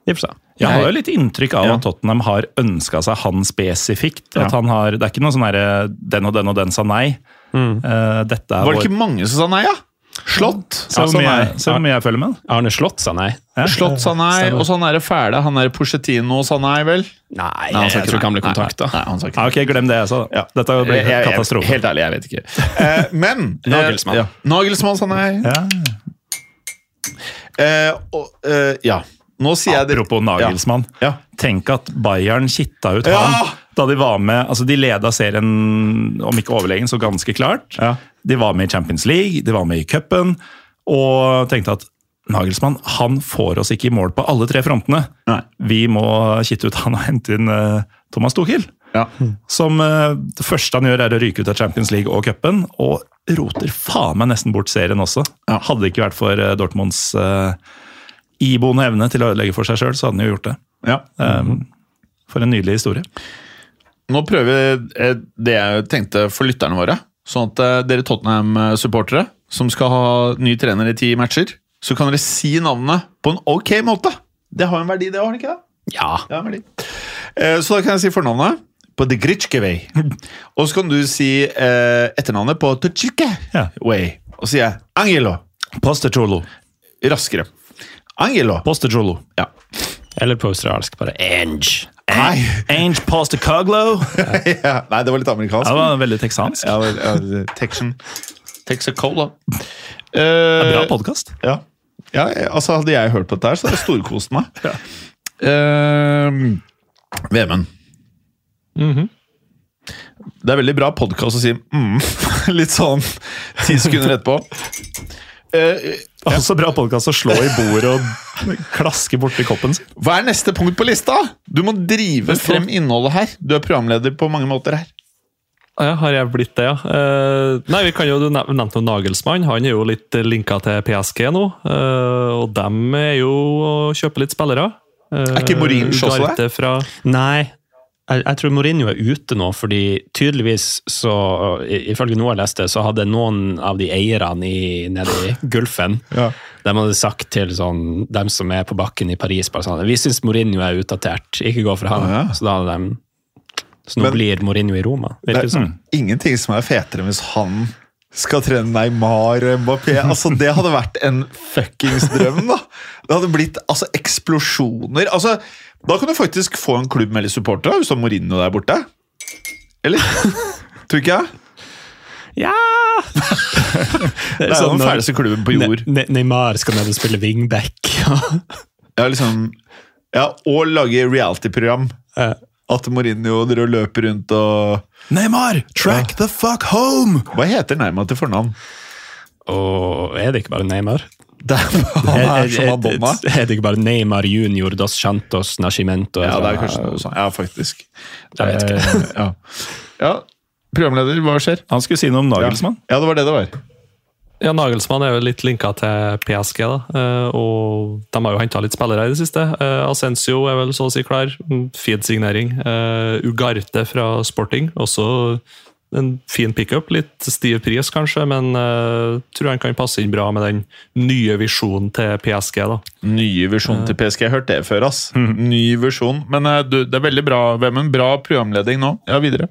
Vi for seg. Jeg har jo litt inntrykk av Ja. at Tottenham har ønska seg han spesifikt. Ja. Han har, Det er ikke noe sånn derre den og den og den sa nei. Eh, dette er Var det vår ikke mange som sa nei, ja? Slått Se sa hvor mye, jeg- jeg følger med. Arne Slott sa nei. Ja. Slått sa nei, og så han er fæle, han er Porcetino sa nei, vel? Nei, Nei, han sa jeg tror ikke han ble kontakta. Ikke Ja, ok, glem det jeg sa. Ja. Dette blir Jeg- jeg- katastrofe. Helt ærlig, jeg vet ikke. Eh, men eh, Nagelsmann. Ja. Nagelsmann sa nei. Ja. Eh, og, eh, ja. Nå sier jeg det Apropos Nagelsmann. Ja. Tenk at Bayern kitta ut Ja! han da de var med altså De leda serien, om ikke overlegen, så ganske klart. Ja. De var med i Champions League, de var med i cupen, og tenkte at Nagelsmann han får oss ikke i mål på alle tre frontene. Nei. Vi må kitte ut han og hente inn eh, Thomas Tuchel. Ja. Som eh, det første han gjør, er å ryke ut av Champions League og cupen. Og roter faen meg nesten bort serien også. Ja. Hadde det ikke vært for eh, Dortmunds uh, iboende evne til å ødelegge for seg sjøl, så hadde han jo gjort det. ja. Um, for en nydelig historie. Nå prøver vi eh, det jeg tenkte for lytterne våre. Sånn at eh, dere Tottenham-supportere som skal ha ny trener i ti matcher, så kan dere si navnet på en ok måte. Det har en verdi, det, har det ikke det? Ja. Det har en verdi. Eh, Så da kan jeg si fornavnet på The Gritschke Way. Og så kan du si eh, etternavnet på Tuchike Ja. Way. Og så sier jeg Angelo. Postecholo. Raskere. Angelo. Postecholo. Ja. Eller på australsk bare Ange. Nei. Ange Postacoglo. ja. Nei, det var litt amerikansk. Det var veldig texansk. Ja, vel, ja, Texan. Texacola. Det er Bra Uh, podkast. ja. ja, altså Hadde jeg hørt på dette, her, så hadde jeg storkost meg. Eh, Vemund. Mhm. Det er veldig bra podkast å si mm, litt sånn ti sekunder etterpå. Eh, Også bra podkast å slå i bordet og klaske borti koppen sin. hva er neste punkt på lista? Du må drive frem innholdet her. Du er programleder på mange måter her. Ja, har jeg blitt det, ja? Uh, nei, vi kan jo, Du nevnte jo Nagelsmann. Han er jo litt linka til PSG nå. Uh, og dem er jo å kjøpe litt spillere. Uh, Er ikke Mourinho også det? Fra, Nei, jeg, jeg tror Mourinho er ute nå, fordi tydeligvis så Ifølge noe jeg leste, så hadde noen av de eierne i, nede i Gulfen Ja. De hadde sagt til sånn, dem som er på bakken i Paris bare sånn, Vi syns Mourinho er utdatert, ikke gå for han. Ja. Så da hadde de Så nå Men- blir Mourinho i Roma. Det er sånn. ingenting som er fetere hvis han skal trene Neymar og Mbappé. Altså, det hadde vært en fuckings drøm, da! Det hadde blitt altså, eksplosjoner. Altså, da kan du faktisk få en klubb med litt supportere, hvis du har Mourinho der borte. Eller? Tror ikke jeg? Ja! Det er jo den fæleste klubben på jord. Ne Ne Neymar skal ned og spille wingback. Ja, liksom, ja, og lage reality-program. Ja. At Mourinho dere løper rundt og Neymar, track the fuck home! Hva heter Neymar til fornavn? Og er det ikke bare Neymar? Det er, han er som Madonna. Er det ikke bare Neymar junior dos Santos Nascimento? Ja, det er kanskje noe sånt. Ja, faktisk. Jeg vet ikke. Eh, Ja. ja. Programleder, hva skjer? Han skulle si noe om Nagelsmann. Ja, det var det det var. ja, Nagelsmann er jo litt linka til PSG, da. eh, og de har jo henta litt spillere i det siste. Eh, Ascencio er vel så å si klar. Mm, Feed-signering. Ugarte fra Sporting, også en fin pickup. Litt stiv pris, kanskje, men uh, tror han kan passe inn bra med den nye visjonen til PSG. da. Nye visjonen til PSG. Jeg har hørt det før, ass. Ny visjon. Men uh, du, det er veldig bra, Vemund. Bra programleding nå. Ja, videre.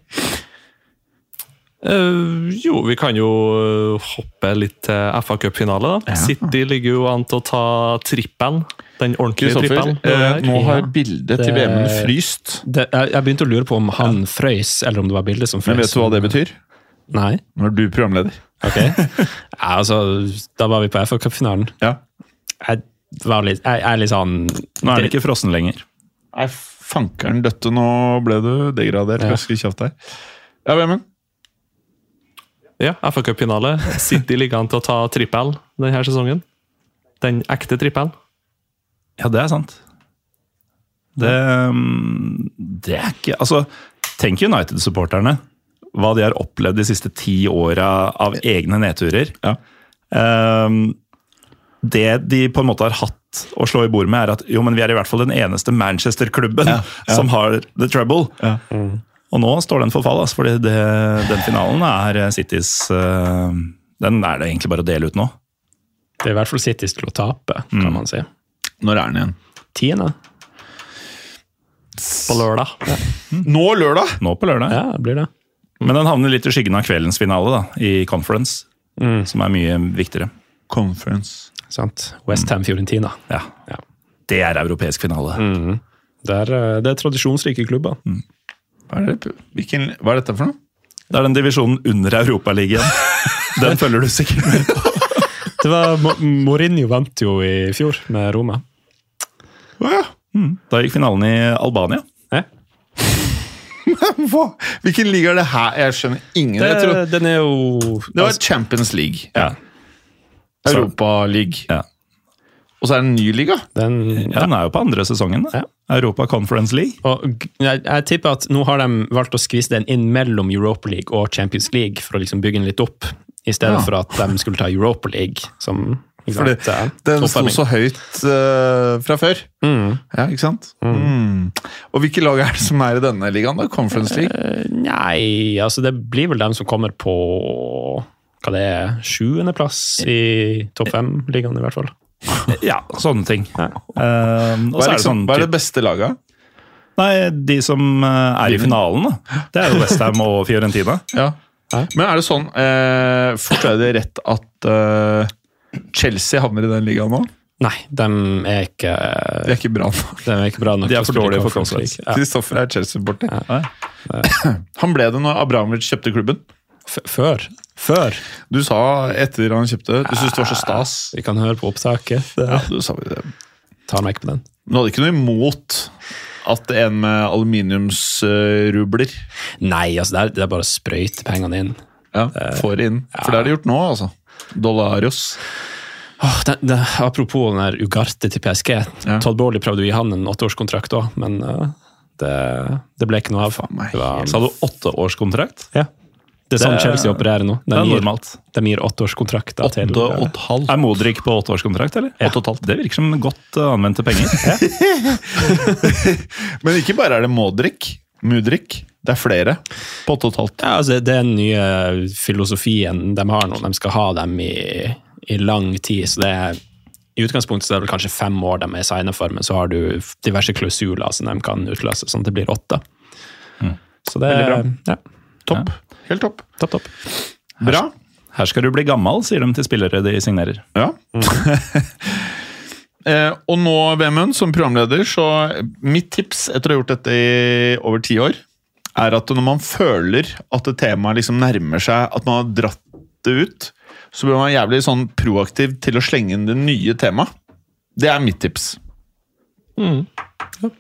Uh, jo, vi kan jo eh, hoppe litt til FA Cup-finale. Ja. City ligger jo an til å ta trippelen. Den ordentlige trippelen. eh, nå har Ja. bildet til VM-en fryst. Det, jeg, begynte å lure på om han frøys, eller om det var bildet som frøys. Men vet du hva det betyr? Nei? Nå er du programleder. Ok. Ja, altså, da var vi på FA Cup-finalen. Ja. Jeg var litt, jeg, jeg er litt sånn Nå er det ikke frossen lenger. Nei, fankeren døtte, nå ble du degradert. Ja. Skal kjapt deg. Ja, Vemund? Ja, FA Cup-finale. City ligger an til å ta trippel denne sesongen. Den ekte trippelen. Ja, det er sant. Det, mm, det er ikke Altså, tenk United-supporterne. Hva de har opplevd de siste ti åra av egne nedturer. Ja. Um, det de på en måte har hatt å slå i bord med, er at jo, men vi er i hvert fall den eneste Manchester-klubben Ja, ja. som har the trouble. Ja. Og nå står den for fall, altså, fordi det, den finalen er Citys uh, Den er det egentlig bare å dele ut nå. Det er i hvert fall Citys til å tape, kan man si. Når er den igjen? Tiende? På lørdag. Nå lørdag! Nå på lørdag. Ja, det blir det. Men den havner litt i skyggen av kveldens finale, da, i conference. Mm. Som er mye viktigere. Conference. Sant. Westham Fiorentina. Ja. Ja. Det er europeisk finale. Mm. Det, er, eh, det er tradisjonsrike klubber. Hva er, det? Hvilken, hva er dette for noe? Det er den divisjonen under Europaligaen. Den følger du sikkert med på. Det var, Mourinho vant jo i fjor med Roma. Å ja. Da gikk finalen i Albania. Ja. Hva? Hvilken liga er det her? Jeg skjønner ingen. Det, Jeg tror, den er jo det var Champions League. Ja. Europa League. Ja. og så er det en ny liga. Den, Ja, Den er jo på andre sesongen. Ja. Europa Conference League. Og jeg, jeg tipper at nå har de valgt å skvise den inn mellom Europa League og Champions League for å liksom bygge den litt opp, i stedet Ja. for at de skulle ta Europa League som Fordi sant, eh, Den sto så høyt uh, fra før. Mm. Ja, ikke sant? Mm. Og hvilke lag er det som er i denne ligaen? da? Conference League? Uh, Nei, altså det blir vel dem som kommer på hva det er, sjuendeplass i topp fem-ligaen, i hvert fall. Ja, sånne ting. Ja. Uh, Hva så er, er det liksom, sånn hva er det beste laget? Nei, de som er i finalen, da. Det er jo Westham og Fiorentina. Ja. Men er det sånn eh, Forstår jeg det rett at eh, Chelsea havner i den ligaen nå? Nei, de er ikke, De er ikke bra nok. de er bra nok. De er for dårlige for Conference. League. Kristoffer er Chelsea-supporter. Ja. Han ble det når Abramovic kjøpte klubben. F- Før. Før. Du sa etter han kjøpte Du syntes det var så stas. Vi kan høre på opptaket. Det Ja, du sa det. tar meg ikke på den. Du hadde ikke noe imot at en med aluminiumsrubler Nei, altså det er, det er bare å sprøyte pengene inn. ja, får inn. For det er det gjort nå, altså. Dollarios. Oh, det, det, apropos den der Ugarte til PSG. Ja. Todd Bowley prøvde å gi han en åtteårskontrakt òg, men uh, det, det ble ikke noe av. Faen meg, var, Sa du åtteårskontrakt? ja. Det er sånn Det- Chelsea opererer nå. Det De er gir, normalt. de gir åtteårskontrakter til Åtte og et halvt. Er Modric på åtteårskontrakt, eller? Ja. Åtte og et halvt. Det virker som godt eh, anvendte penger. Men ikke bare er det Modric. Mudrik. Det er flere på åtte og et halvt. ja, altså, det er den nye filosofien de har nå. De skal ha dem i, i lang tid. så det er i utgangspunktet så er det vel kanskje fem år de er signa for, men så har du diverse klausuler som de kan utløse, sånn at det blir åtte. Så det er ja, Topp. Helt topp. topp, topp. Bra. Her skal du bli gammel, sier de til spillere de signerer. Ja. eh, og nå, Vemund, som programleder, så mitt tips etter å ha gjort dette i over ti år, er at når man føler at et tema liksom nærmer seg, at man har dratt det ut, så blir man jævlig sånn proaktiv til å slenge inn det nye temaet. Det er mitt tips.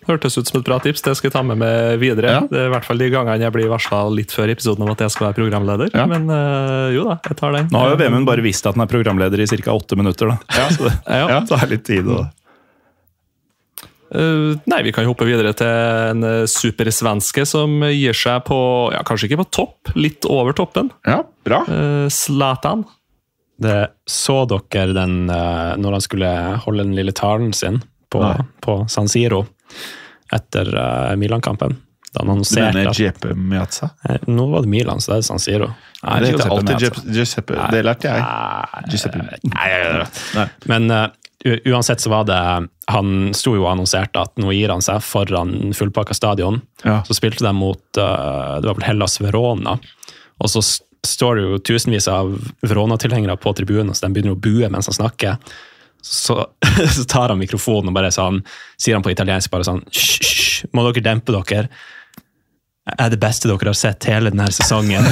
Hørtes ut som et bra tips. Det skal jeg ta med meg videre. Ja. Det er i hvert fall de gangene jeg blir varsla litt før episoden om at jeg skal være programleder. Ja. Men øh, jo da, jeg tar den. Nå har jo Vemund bare visst at han er programleder i ca. åtte minutter. da. Så det Ja. tar litt tid. å- Uh, nei, vi kan hoppe videre til en eh, supersvenske som gir seg på ja, Kanskje ikke på topp, litt over toppen. Ja, bra. Eh, Zlatan. Det så dere den uh, når han skulle holde den lille talen sin på, på San Siro etter uh, Milan-kampen. Da han annonserte at Giuseppe Miazza? Eh, Nå var det Milan, så det er San Siro. Nei, det heter alltid. Giuseppe. Det lærte jeg. Giuseppe. Nei, nei, nei. Nei. Men uh, uansett så var det Han sto jo og annonserte at nå gir han seg foran fullpakka stadion. Ja. Så spilte de mot det var vel Hellas Verona. Og så står det jo tusenvis av Verona-tilhengere på tribunen, så de begynner å bue mens han snakker. Så, så tar han mikrofonen og bare sånn, sier han på italiensk bare sånn Hysj, må dere dempe dere? Er det beste dere har sett hele denne sesongen?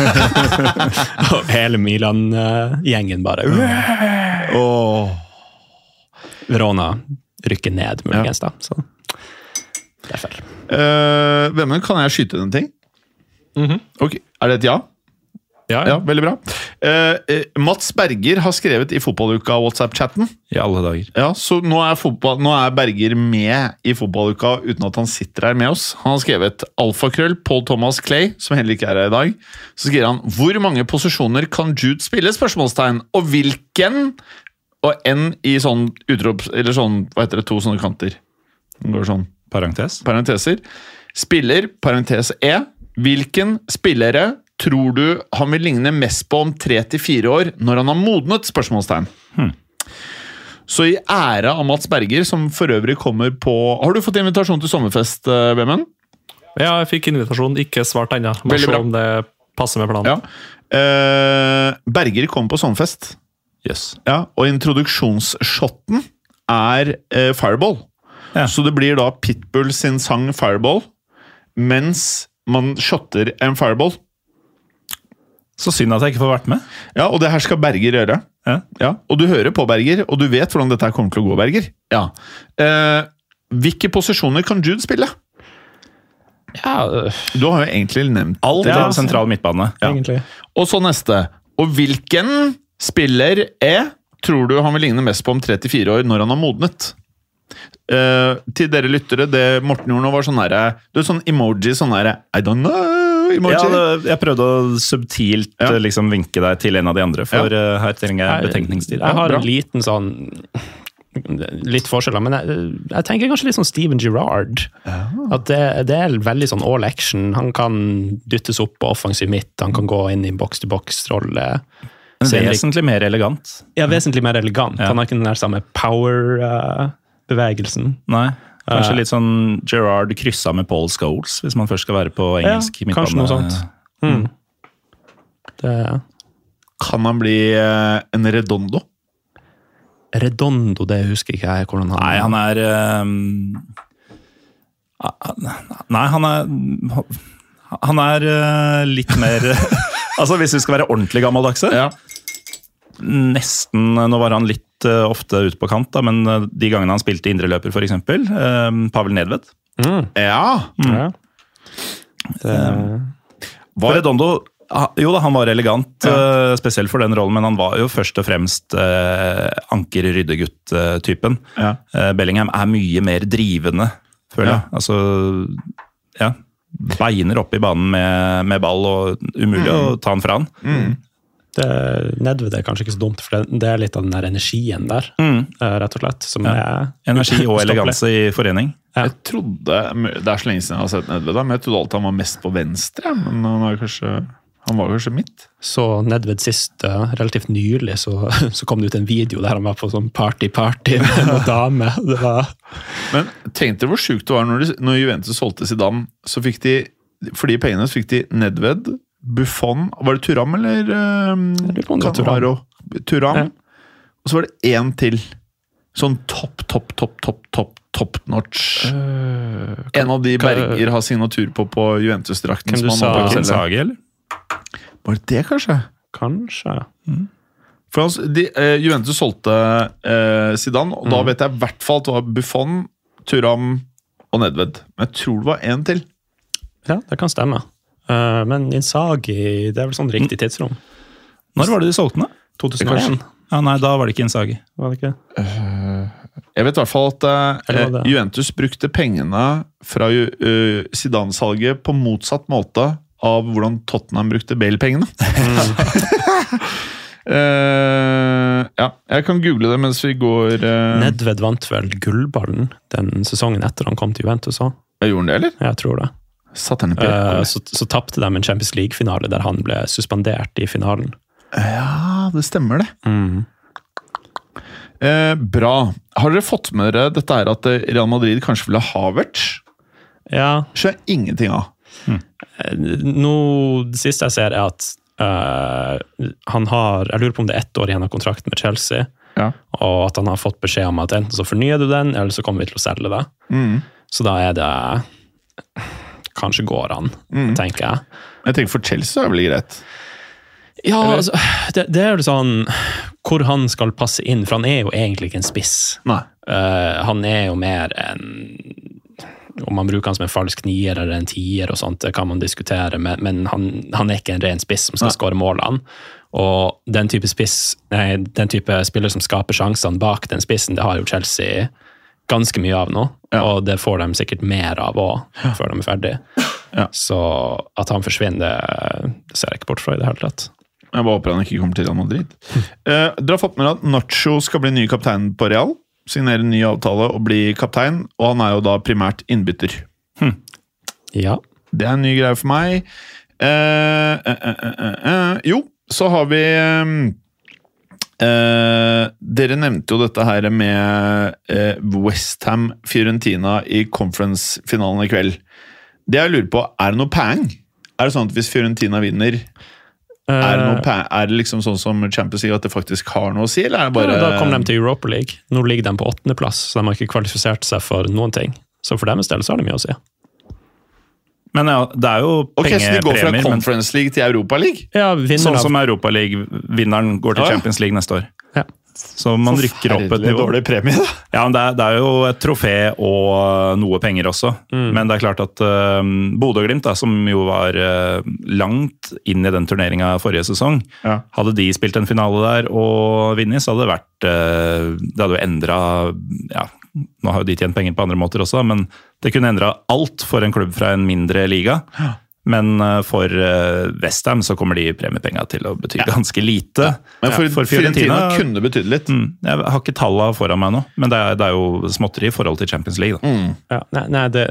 og hele Milan-gjengen bare oh. Verona rykker ned, muligens, da. Så derfor. Uh, Vemund, kan jeg skyte en ting? Ok, Er det et ja? Ja, Ja, veldig bra. Eh, eh, Mats Berger har skrevet i Fotballuka WhatsApp-chatten. I alle dager. Ja, så nå er, fotball, nå er Berger med i Fotballuka uten at han sitter her med oss. Han har skrevet alfakrøll Paul Thomas Clay, som heller ikke er her i dag. Så skriver han hvor mange posisjoner kan Jude spille? spørsmålstegn, Og hvilken? Og N i sånn utrop... Eller sånn, hva heter det, to sånne kanter. Den går sånn Parentes. parenteser. Spiller, parentes E. Hvilken spillere tror du han vil ligne mest på om tre til fire år, når han har modnet? spørsmålstegn. Så i ære av Mats Berger, som for øvrig kommer på Har du fått invitasjon til sommerfest, Bemen? Vemund? Ja, jeg fikk invitasjon, ikke svart ennå. Må Veldig se bra. om det passer med planen. Ja. Eh, Berger kommer på sommerfest, Yes. ja, og introduksjonsshotten er eh, Fireball. Ja. Så det blir da Pitbull sin sang Fireball, mens man shotter en Fireball. Så synd at jeg ikke får vært med. Ja, og det her skal Berger gjøre. Ja. Ja, Og du hører på Berger, og du vet hvordan dette her kommer til å gå, Berger. Ja. Eh, hvilke posisjoner kan Jude spille? Ja, øh, Du har jo egentlig nevnt Alt det. er sentral midtbane. egentlig. Og så neste. Og hvilken spiller er tror du han vil ligne mest på om 34 år, når han har modnet? Eh, til dere lyttere, det Morten gjorde nå, var sånn herre Du er sånn emoji, sånn herre I don't know-emoji. Ja, det, jeg prøvde å subtilt Ja. eh, liksom vinke deg til en av de andre, for eh, her trenger jeg betenkningstid. Jeg har bra. en liten sånn Litt forskjeller, men jeg, jeg tenker kanskje litt sånn Steven Gerrard. At det, det er veldig sånn all action. Han kan dyttes opp på offensiv midt, han kan gå inn i boks-til-boks-rolle. Men Ser litt- vesentlig mer elegant. Ja, vesentlig mer elegant. Ja. Han har ikke den der samme power-bevegelsen. Nei, kanskje litt sånn Gerard kryssa med Paul Scholes, hvis man først skal være på engelsk. Ja, kanskje noe sånt. Mm. Det, Kan han bli eh, en redondo? Redondo, det husker ikke jeg hvordan han Nei, han er um, Nei, han er Han er uh, litt mer Altså, hvis vi skal være ordentlig gammeldagse Ja. Nesten Nå var han litt eh, ofte ute på kant, da, men eh, de gangene han spilte indreløper, f.eks. Uh, Pavel Nedved. Mm. ja. Ja. Det, For Redondo jo da, han var elegant, ja. spesielt for den rollen, men han var jo først og fremst anker-ryddegutt-typen. Ja. Eh, Bellingham er mye mer drivende, føler jeg. Altså, ja. Beiner opp i banen med, med ball, og umulig å ta han fra han. Det, Nedved er kanskje ikke så dumt, for det, det er litt av den der energien der, Mm. eh, rett og slett. Som Ja. er Energi og eleganse i forening. Ja. Jeg trodde, Det er så lenge siden jeg har sett Nedved, men jeg trodde alltid han var mest på venstre. Men han, er kanskje, han var kanskje midt. Så Nedved sist, eh, relativt nylig, så, så kom det ut en video der han var på sånn party-party med noen dame. Det var Men tenk dere hvor sjukt det var når, de, når Juventus solgte Zidane. Så fikk de, For de pengene så fikk de Nedved, Buffon Var det Turam eller Thuram. Cannavaro? Turam. Ja. Og så var det én til. Sånn topp, topp, topp, topp, topp, top notch. en av de kan, Berger har signatur på på Juventus-drakten. Hvem som du han sa? Kinsagi, eller? Var det det, kanskje? kanskje For altså, de, uh, Juventus solgte uh, Zidane, og Mm. da vet jeg i hvert fall at det var Buffon, Turam og Nedved. Men jeg tror det var én til. Ja, det kan stemme. Eh, men Insagi, det er vel sånn riktig tidsrom? Når var det de solgte den? da? 2001, Ja, nei, da var det ikke Insagi. var det ikke? Jeg vet i hvert fall at uh, Juventus brukte pengene fra Ju- eh, Zidane-salget på motsatt måte av hvordan Tottenham brukte Bale-pengene. Eh, ja, jeg kan google det mens vi går uh, Nedved vant vel gullballen den sesongen etter han kom til Juventus òg. Gjorde det, eller? Jeg tror det. Eh, så så tapte de en Champions League-finale der han ble suspendert i finalen. Ja, det stemmer, det. Mm. Eh, bra. Har dere fått med dere dette her at eh, Real Madrid kanskje ville ha Havertz? Ja, jeg ingenting av. eh, nå, det siste jeg ser er at uh, han har Jeg lurer på om det er ett år igjen av kontrakten med Chelsea. Ja. Og at han har fått beskjed om at enten så fornyer du den, eller så kommer vi til å selge det. Mm. Så da er det Kanskje går han, Mm. tenker jeg. Jeg tenker For Chelsea er det vel greit. Ja, altså, det, det er jo sånn Hvor han skal passe inn, for han er jo egentlig ikke en spiss. Eh, han er jo mer en Om man bruker han som en falsk nier eller en tier, og sånt, det kan man diskutere, men, men han, han er ikke en ren spiss som skal skåre målene. Og den type spiss, nei, den type spiller som skaper sjansene bak den spissen, det har jo Chelsea ganske mye av nå. Ja. Og det får de sikkert mer av òg, før de er ferdig. Ja. Så at han forsvinner, det, ser jeg ikke bort fra i det hele tatt. Jeg bare håper han ikke kommer til Real Madrid. Eh, dere har fått med at Nacho skal bli ny kaptein på Real. Signere ny avtale og bli kaptein. Og han er jo da primært innbytter. Ja. Det er en ny greie for meg. Eh, eh, eh, eh, eh, jo, så har vi eh, Dere nevnte jo dette her med eh, Westham Fiorentina i conference-finalen i kveld. Det jeg lurer på, er det noe pang? Er det sånn at hvis Fiorentina vinner, er det, noe Eh, pang, er det liksom sånn som Champions League at det faktisk har noe å si, eller er det bare ja, da kom de til Europa League. Nå ligger de på åttendeplass, så de har ikke kvalifisert seg for noen ting. Så for deres del så har det mye å si. Men ja, det er jo Ok, Så de går fra pengepremier. men Conference League til Europa League? Ja, Sånn som Europaliga-vinneren går til Ja, ja. Champions League neste år. Ja. Så man rykker opp et nivå. dårlig premie, da. Ja, men det er, det er jo et trofé og noe penger også. Men det er klart at uh, Bodø-Glimt, da, som jo var uh, langt inn i den turneringa forrige sesong, Ja. hadde de spilt en finale der og vunnet, så hadde det vært uh, Det hadde jo endra ja, Nå har jo de tjent penger på andre måter også, men det kunne endra alt for en klubb fra en mindre liga. Men øh, for uh, Westham så kommer de premiepenga til å bety ganske lite. Men for, For Fiorentina, Fiorentina- kunne det betydd litt. Mm, jeg har ikke talla foran meg nå, men det er, det er jo småtteri i forhold til Champions League. Da. Ja, nei, nei det,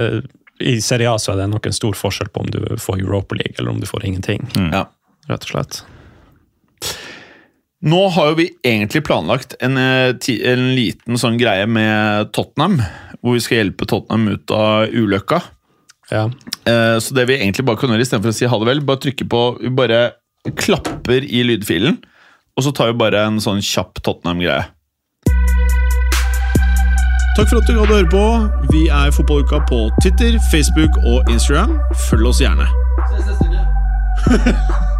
I Serie A så er det nok en stor forskjell på om du får Europa League eller om du får ingenting. Ja. Rett og slett. Nå har jo vi egentlig planlagt en, eh, en liten sånn greie med Tottenham, hvor vi skal hjelpe Tottenham ut av ulykka. Ja. Eh, Så det vi egentlig bare kan gjøre istedenfor å si ha det vel, bare trykke på Vi bare klapper i lydfilen, og så tar vi bare en sånn kjapp Tottenham-greie. Takk for at du gadd å høre på. Vi er Fotballuka på Twitter, Facebook og Instagram. Følg oss gjerne.